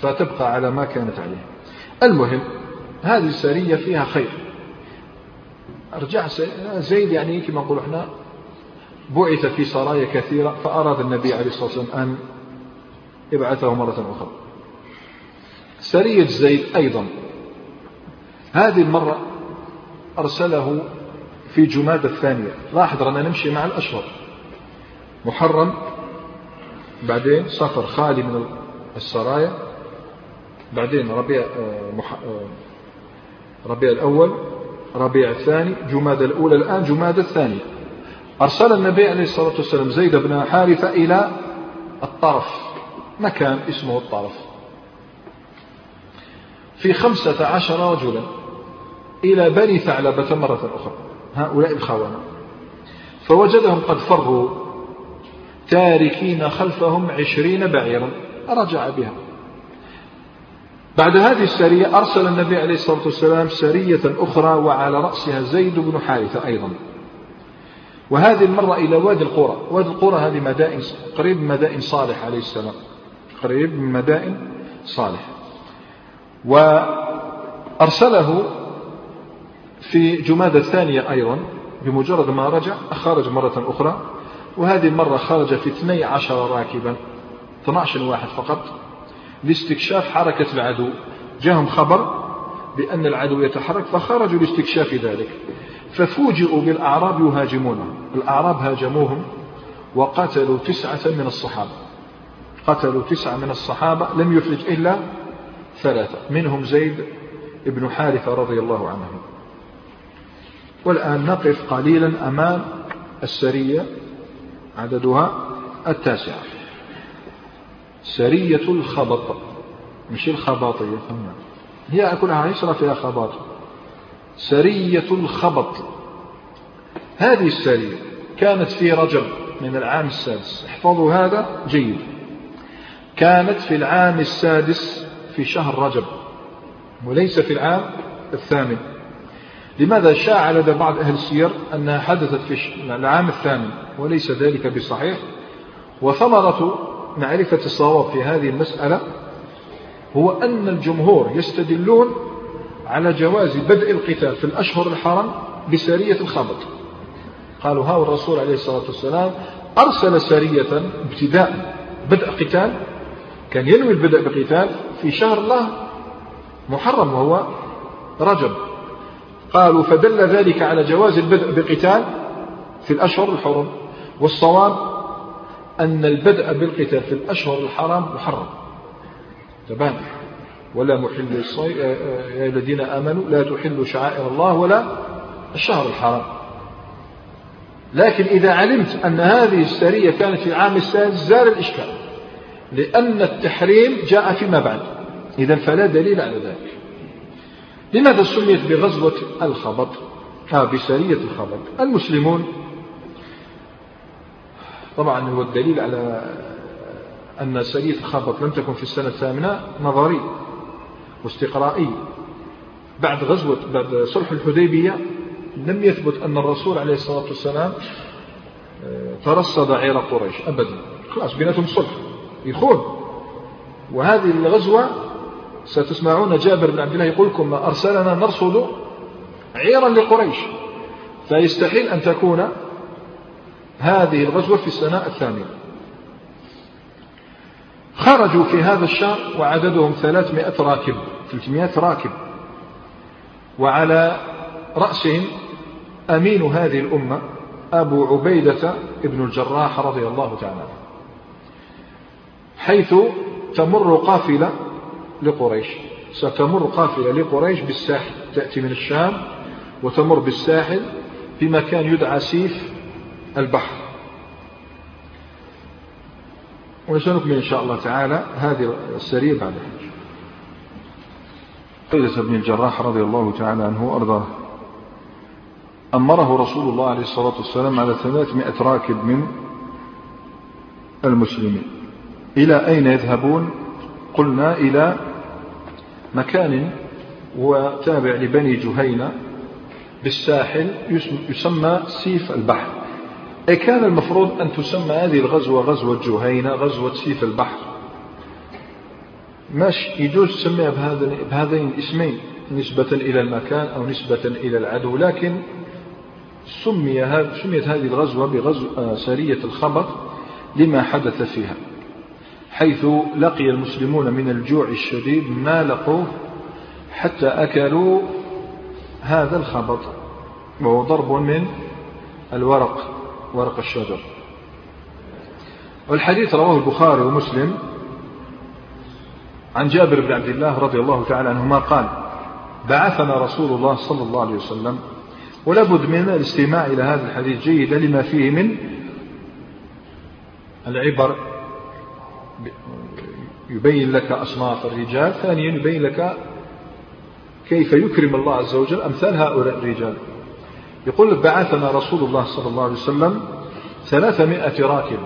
فتبقى على ما كانت عليه. المهم هذه السرية فيها خير. رجع زيد يعني كما نقول إحنا بعث في سرايا كثيرة فأراد النبي عليه الصلاة والسلام أن يبعثه مرة أخرى. سرية زيد أيضا. هذه المرة أرسله في جماد الثانية. لاحظ أننا نمشي مع الأشهر. محرم بعدين صفر خالي من السرايا. بعدين ربيع آه، آه، ربيع الأول ربيع الثاني جماد الأولى الآن جماد الثانية. أرسل النبي عليه الصلاة والسلام زيد بن حارثة إلى الطرف. مكان اسمه الطرف. في خمسة عشر رجلا إلى بني ثعلبة مرة أخرى. هؤلاء الخونة فوجدهم قد فروا تاركين خلفهم عشرين بعيرا. رجع بها. بعد هذه السرية أرسل النبي عليه الصلاة والسلام سرية أخرى وعلى رأسها زيد بن حارثة أيضا. وهذه المرة إلى وادي القرى. وادي القرى هذه مدائن قريب من مدائن صالح عليه السلام. قريب من مدائن صالح. وأرسله في جمادة الثانية أيضا بمجرد ما رجع خرج مرة أخرى وهذه المرة خرج في 12 راكبا 12 واحد فقط لاستكشاف حركة العدو. جاءهم خبر بأن العدو يتحرك فخرجوا لاستكشاف ذلك. ففوجئوا بالأعراب يهاجمونهم الأعراب هاجموهم وقتلوا تسعة من الصحابة. قتلوا تسعة من الصحابة لم يفلت إلا ثلاثة. منهم زيد بن حارثة رضي الله عنه. والآن نقف قليلا أمام السرية عددها التاسعة. سرية الخبط. مش الخباطية هي كلها يسرى فيها خباط. سرية الخبط. هذه السرية كانت في رجب من العام السادس. احفظوا هذا جيد. كانت في العام السادس في شهر رجب وليس في العام الثامن. لماذا شاع لدى بعض أهل السير أنها حدثت في العام الثامن وليس ذلك بصحيح؟ وثمرة معرفة الصواب في هذه المسألة هو أن الجمهور يستدلون على جواز بدء القتال في الأشهر الحرم بسرية الخبط قالوا ها الرسول عليه الصلاة والسلام أرسل سرية ابتداء بدء قتال كان ينوي البدء بقتال في شهر الله محرم وهو رجب. قالوا فدل ذلك على جواز البدء بقتال في الأشهر الحرم والصواب أن البدء بالقتال في الأشهر الحرام محرم. تبان ولا محل الصيد يا أيها الذين آمنوا لا تحلوا شعائر الله ولا الشهر الحرام. لكن إذا علمت أن هذه السرية كانت في العام السادس زال الإشكال. لأن التحريم جاء فيما بعد. إذا فلا دليل على ذلك. لماذا سميت بغزوة الخبط؟ آه بسرية الخبط. المسلمون طبعا هو الدليل على أن سرية الخبط لم تكن في السنة الثامنة نظري واستقرائي. بعد غزوة بعد صلح الحديبية لم يثبت أن الرسول عليه الصلاة والسلام آه، ترصد عير قريش أبدا. خلاص بيناتهم صلح. يخون وهذه الغزوة ستسمعون جابر بن عبد الله يقول لكم أرسلنا نرصد عيرا لقريش. فيستحيل أن تكون هذه الغزوة في السنة الثانية. خرجوا في هذا الشهر وعددهم ثلاثمائة راكب ثلاثمائة راكب. وعلى رأسهم أمين هذه الأمة أبو عبيدة ابن الجراح رضي الله تعالى حيث تمر قافلة لقريش. ستمر قافلة لقريش بالساحل. تأتي من الشام وتمر بالساحل في مكان يدعى سيف البحر. ونسنكمل إن شاء الله تعالى هذه السرية بعد. الحج بن الجراح رضي الله تعالى عنه وأرضاه. أمره رسول الله عليه الصلاة والسلام على ثلاثمائة راكب من المسلمين. إلى أين يذهبون؟ قلنا إلى مكان هو تابع لبني جهينة بالساحل يسمى سيف البحر. أي كان المفروض أن تسمى هذه الغزوة غزوة جهينة غزوة سيف البحر. ماشي يجوز تسميها بهذين الاسمين نسبة إلى المكان أو نسبة إلى العدو. لكن سمي سميت هذه الغزوة بغزو آه، سرية الخبر لما حدث فيها. حيث لقي المسلمون من الجوع الشديد ما لقوه حتى أكلوا هذا الخبط وهو ضرب من الورق ورق الشجر. والحديث رواه البخاري ومسلم عن جابر بن عبد الله رضي الله تعالى عنهما قال بعثنا رسول الله صلى الله عليه وسلم ولابد من الاستماع إلى هذا الحديث جيدا لما فيه من العبر يبين لك أصناف الرجال ثانيا يبين لك كيف يكرم الله عز وجل أمثال هؤلاء الرجال. يقول بعثنا رسول الله صلى الله عليه وسلم ثلاثمائة راكب.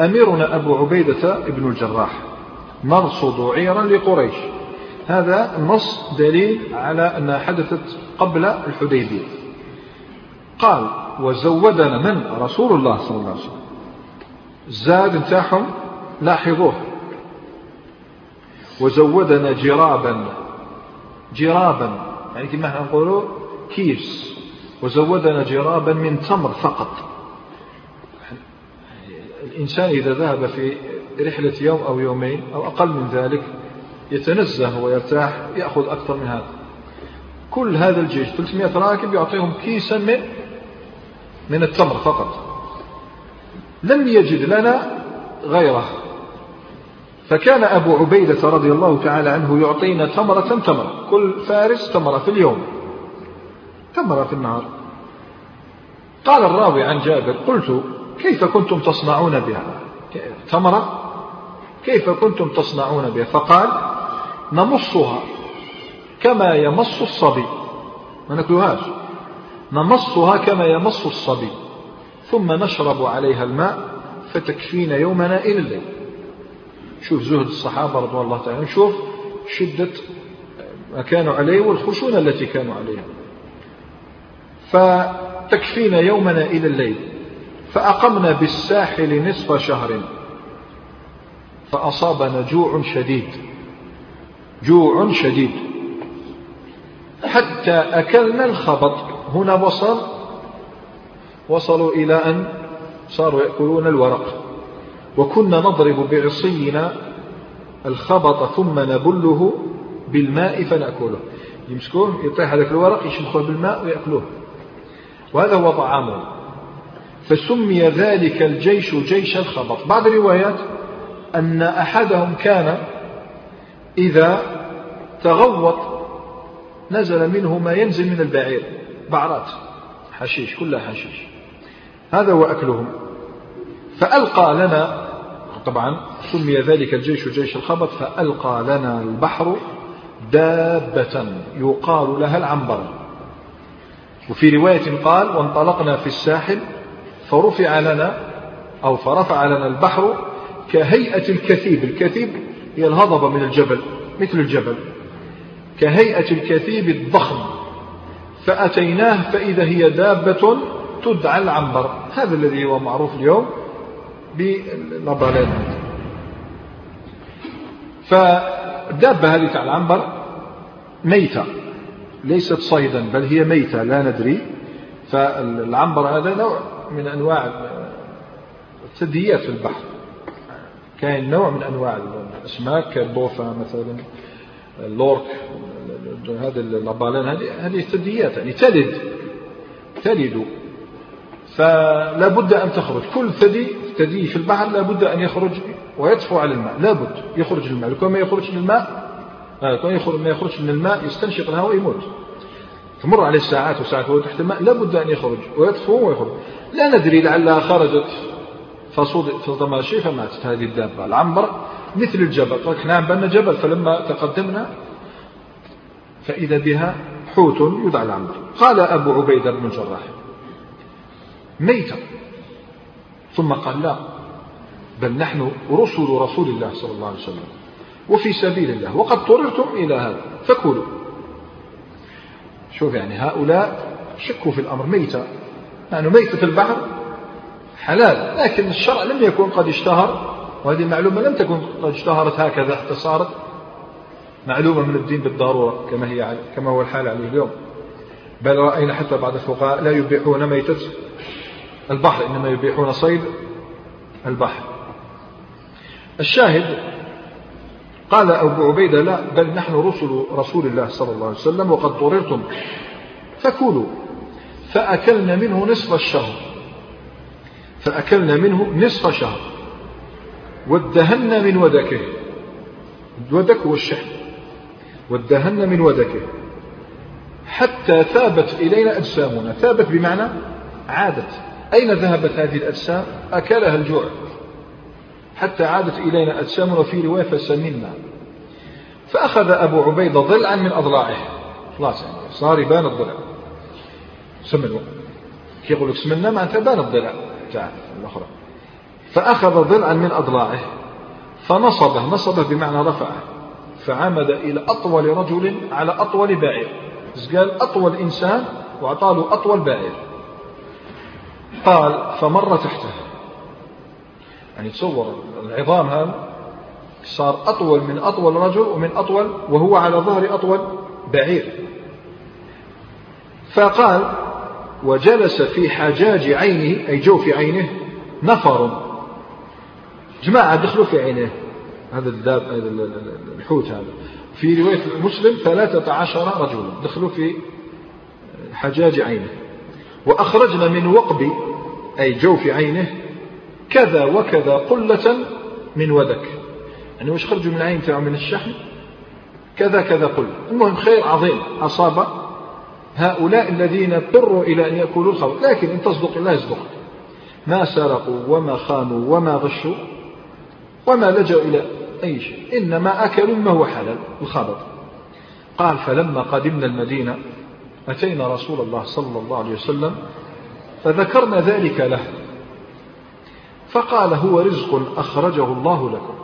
أميرنا أبو عبيدة ابن الجراح نرصد عيرا لقريش. هذا النص دليل على أنها حدثت قبل الحديبية. قال وزودنا من؟ رسول الله صلى الله عليه وسلم. الزاد نتاعهم لاحظوه. وزودنا جرابا. جرابا. يعني كما إحنا نقولوا كيس. وزودنا جرابا من تمر فقط. الإنسان إذا ذهب في رحلة يوم أو يومين أو أقل من ذلك يتنزه ويرتاح يأخذ أكثر من هذا. كل هذا الجيش 300 راكب يعطيهم كيسا من من التمر فقط. لم يجد لنا غيره. فكان أبو عبيدة رضي الله تعالى عنه يعطينا تمرة تمرة كل فارس تمرة في اليوم تمرة في النهار. قال الراوي عن جابر قلت كيف كنتم تصنعون بها؟ تمرة؟ كيف كنتم تصنعون بها؟ فقال نمصها كما يمص الصبي. ما ناكلوهاش؟ نمصها كما يمص الصبي. ثم نشرب عليها الماء فتكفينا يومنا إلى الليل. شوف زهد الصحابة رضوان الله تعالى شوف شدة ما كانوا عليه والخشونة التي كانوا عليها. فتكفينا يومنا إلى الليل. فأقمنا بالساحل نصف شهر. فأصابنا جوع شديد. جوع شديد. حتى أكلنا الخبط. هنا وصل وصلوا إلى أن صاروا يأكلون الورق. وكنا نضرب بعصينا الخبط ثم نبله بالماء فنأكله. يمسكوه يطيح هذاك الورق يشمخوه بالماء ويأكلوه. وهذا هو طعامه. فسمي ذلك الجيش جيش الخبط. بعض الروايات أن أحدهم كان إذا تغوط نزل منه ما ينزل من البعير. بعرات حشيش كلها حشيش. هذا هو أكلهم. فألقى لنا طبعا سمي ذلك الجيش جيش الخبط فألقى لنا البحر دابة يقال لها العنبر. وفي رواية قال وانطلقنا في الساحل فرفع لنا أو فرفع لنا البحر كهيئة الكثيب. الكثيب هي الهضبة من الجبل مثل الجبل. كهيئة الكثيب الضخم. فأتيناه فإذا هي دابة تدعى العنبر. هذا الذي هو معروف اليوم باللابالين فالدابة هذه تاع العنبر ميتة ليست صيدا بل هي ميتة لا ندري. فالعنبر هذا نوع من أنواع الثدييات في البحر. كاين نوع من أنواع الأسماك كالبوفا مثلا l'orque هذه ال la baleine هذه هذه ثدييات يعني تلد تلد فلا بد أن تخرج. كل ثدي ثدي في البحر لا بد أن يخرج ويطفو على الماء. لا بد يخرج الماء. لكن ما يخرج من الماء لكن يخرج ما يخرج من الماء يستنشق الهواء يموت تمر عليه الساعات وساعات وهو تحت الماء لا بد أن يخرج ويطفو ويخرج. لا ندري لعلها خرجت فصدم شيء فماتت هذه الدابة. العنبر مثل الجبل. قال إحنا عم جبل فلما تقدمنا فإذا بها حوت يدعى العنبر. قال أبو عبيدة بن الجراح ميتة. ثم قال لا بل نحن رسل رسول الله صلى الله عليه وسلم وفي سبيل الله وقد اضطررتم إلى هذا فكلوا. شوف يعني هؤلاء شكوا في الأمر ميتة. يعني ميتة البحر حلال لكن الشرع لم يكن قد اشتهر وهذه المعلومة لم تكن قد اشتهرت هكذا حتى صارت معلومة من الدين بالضرورة كما هي كما هو الحال عليه اليوم. بل رأينا حتى بعض الفقهاء لا يبيحون ميتة البحر إنما يبيحون صيد البحر. الشاهد قال أبو عبيدة لا بل نحن رسل رسول الله صلى الله عليه وسلم وقد ضررتم فكلوا. فأكلنا منه نصف الشهر. فأكلنا منه نصف شهر. وادهنا من ودكه. الودك هو الشحم. وادهنا من ودكه. حتى ثابت إلينا أجسامنا. ثابت بمعنى عادت. أين ذهبت هذه الأجسام؟ أكلها الجوع. حتى عادت إلينا أجسامنا في رواية فسمنا فأخذ أبو عبيدة ضلعا من أضلاعه. خلاص يعني صار يبان الضلع. سمنوا كي يقول لك سمنا معناتها بان الضلع. تاع الأخرى فأخذ ضلعا من أضلاعه. فنصبه نصبه بمعنى رفعه. فعمد إلى أطول رجل على أطول بعير قال؟ أطول إنسان وأعطاه أطول بعير قال فمر تحته. يعني تصور العظام هذا صار أطول من أطول رجل ومن أطول وهو على ظهر أطول بعير. فقال وجلس في حجاج عينه أي جوف عينه نفر. جماعة دخلوا في عينه. هذا الداب الحوت هذا. في رواية مسلم ثلاثة عشر رجلا دخلوا في حجاج عينه. وأخرجنا من وقب أي جوف عينه كذا وكذا قلة من ودك. يعني وش خرجوا من العين من الشحم؟ كذا كذا قلة. المهم خير عظيم. أصاب هؤلاء الذين اضطروا إلى أن يأكلوا الخبر لكن إن تصدق الله يصدق. ما سرقوا وما خانوا وما غشوا وما لجأوا إلى أي شيء. إنما أكلوا ما هو حلال الخبر. قال فلما قدمنا المدينة أتينا رسول الله صلى الله عليه وسلم فذكرنا ذلك له. فقال هو رزق أخرجه الله لكم.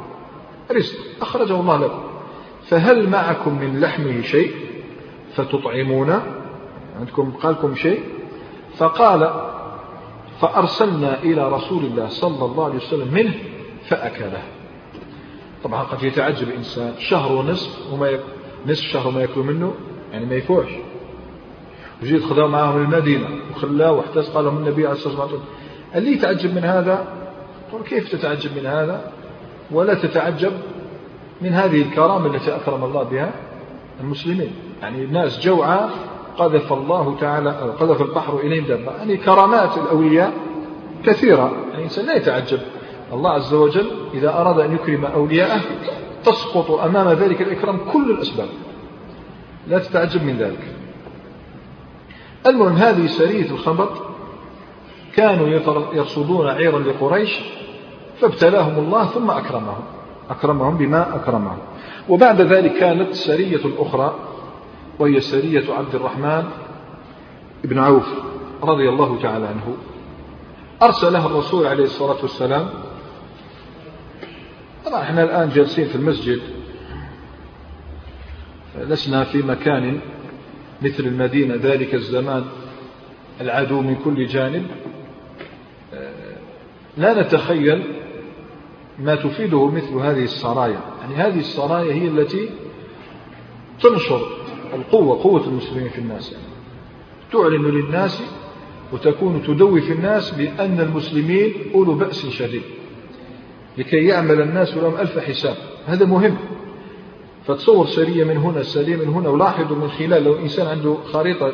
رزق أخرجه الله لكم. فهل معكم من لحمه شيء؟ فتطعمون. عندكم قالكم شيء؟ فقال فأرسلنا إلى رسول الله صلى الله عليه وسلم منه فأكله. طبعا قد يتعجب الإنسان. شهر ونصف وما. نصف شهر وما يأكل منه يعني ما يفوعش وجيت خذاه معهم المدينة وخلاه واحتاج قال لهم النبي عليه الصلاة والسلام اللي يتعجب من هذا؟ قل كيف تتعجب من هذا؟ ولا تتعجب من هذه الكرامة التي أكرم الله بها المسلمين. يعني الناس جوعى قذف الله تعالى قذف البحر إليهم دابة. يعني كرامات الأولياء كثيرة. يعني الإنسان لا يتعجب. الله عز وجل إذا أراد أن يكرم أولياءه تسقط أمام ذلك الإكرام كل الأسباب. لا تتعجب من ذلك. المهم هذه سرية الخبط كانوا يرصدون عيرا لقريش فابتلاهم الله ثم أكرمهم أكرمهم بما أكرمهم. وبعد ذلك كانت سرية أخرى وهي سرية عبد الرحمن بن عوف رضي الله تعالى عنه. أرسلها الرسول عليه الصلاة والسلام. طبعا إحنا الآن جالسين في المسجد لسنا في مكان مثل المدينة ذلك الزمان العدو من كل جانب. لا نتخيل ما تفيده مثل هذه السرايا. يعني هذه السرايا هي التي تنشر القوة قوة المسلمين في الناس. يعني تعلن للناس وتكون تدوي في الناس بأن المسلمين أولو بأس شديد. لكي يعمل الناس لهم ألف حساب. هذا مهم. فتصور سرية من هنا سرية من هنا ولاحظوا من خلال لو إنسان عنده خريطة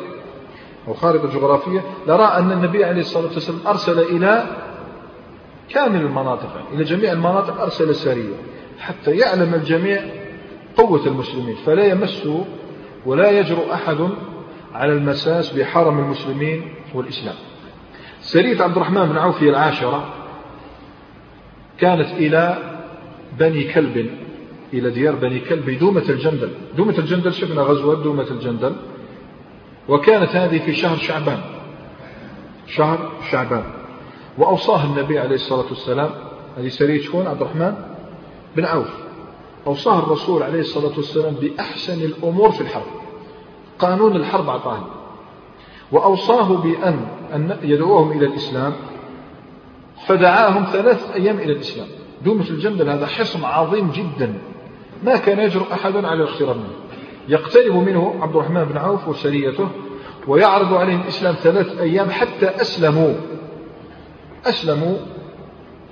أو خارطة جغرافية لرى أن النبي عليه الصلاة والسلام أرسل إلى كامل المناطق إلى جميع المناطق أرسل سرية حتى يعلم الجميع قوة المسلمين فلا يمس ولا يجرؤ أحد على المساس بحرم المسلمين والإسلام. سرية عبد الرحمن بن عوف العاشرة كانت إلى بني كلب إلى ديار بني كلب دومة الجندل. دومة الجندل شفنا غزوة؟ دومة الجندل. وكانت هذه في شهر شعبان. شهر شعبان. وأوصاه النبي عليه الصلاة والسلام هذه سرية شكون؟ عبد الرحمن بن عوف. أوصاه الرسول عليه الصلاة والسلام بأحسن الأمور في الحرب. قانون الحرب أعطاه وأوصاه بأن أن يدعوهم إلى الإسلام. فدعاهم ثلاث أيام إلى الإسلام. دومة الجندل هذا حصن عظيم جدا. ما كان يجرؤ أحد على الاقتراب منه. يقترب منه عبد الرحمن بن عوف وسريته ويعرض عليهم الإسلام ثلاث أيام حتى أسلموا. أسلموا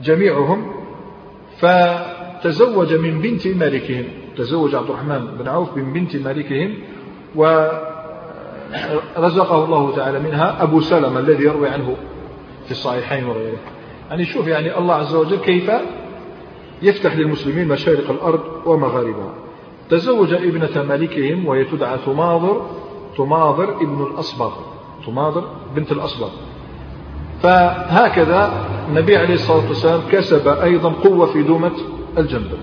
جميعهم فتزوج من بنت مالكهم. تزوج عبد الرحمن بن عوف من بنت مالكهم ورزقه الله تعالى منها أبو سلمة الذي يروي عنه في الصحيحين وغيره. يعني شوف يعني الله عز وجل كيف يفتح للمسلمين مشارق الأرض ومغاربها. تزوج ابنة ملكهم وهي تدعى تماضر تماضر ابن الأصبغ تماضر بنت الأصبغ. فهكذا النبي عليه الصلاة والسلام كسب أيضا قوة في دومة الجندل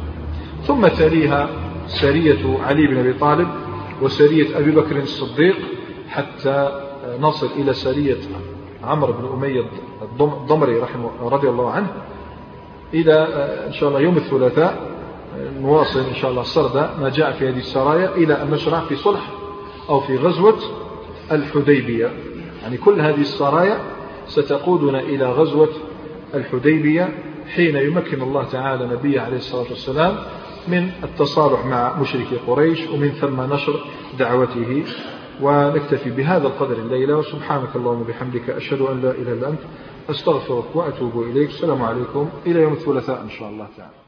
ثم تليها سرية علي بن أبي طالب وسرية أبي بكر الصديق حتى نصل إلى سرية عمرو بن أمية الضمري رحمه رضي الله عنه. إلى إن شاء الله يوم الثلاثاء نواصل إن شاء الله سرد ما جاء في هذه السرايا إلى أن نشرع في صلح أو في غزوة الحديبية. يعني كل هذه السرايا ستقودنا إلى غزوة الحديبية حين يمكن الله تعالى نبيه عليه الصلاة والسلام من التصالح مع مشركي قريش ومن ثم نشر دعوته. ونكتفي بهذا القدر الليلة وسبحانك اللهم وبحمدك أشهد أن لا إله إلا أنت أستغفرك وأتوب إليك. السلام عليكم. إلى يوم الثلاثاء إن شاء الله تعالى.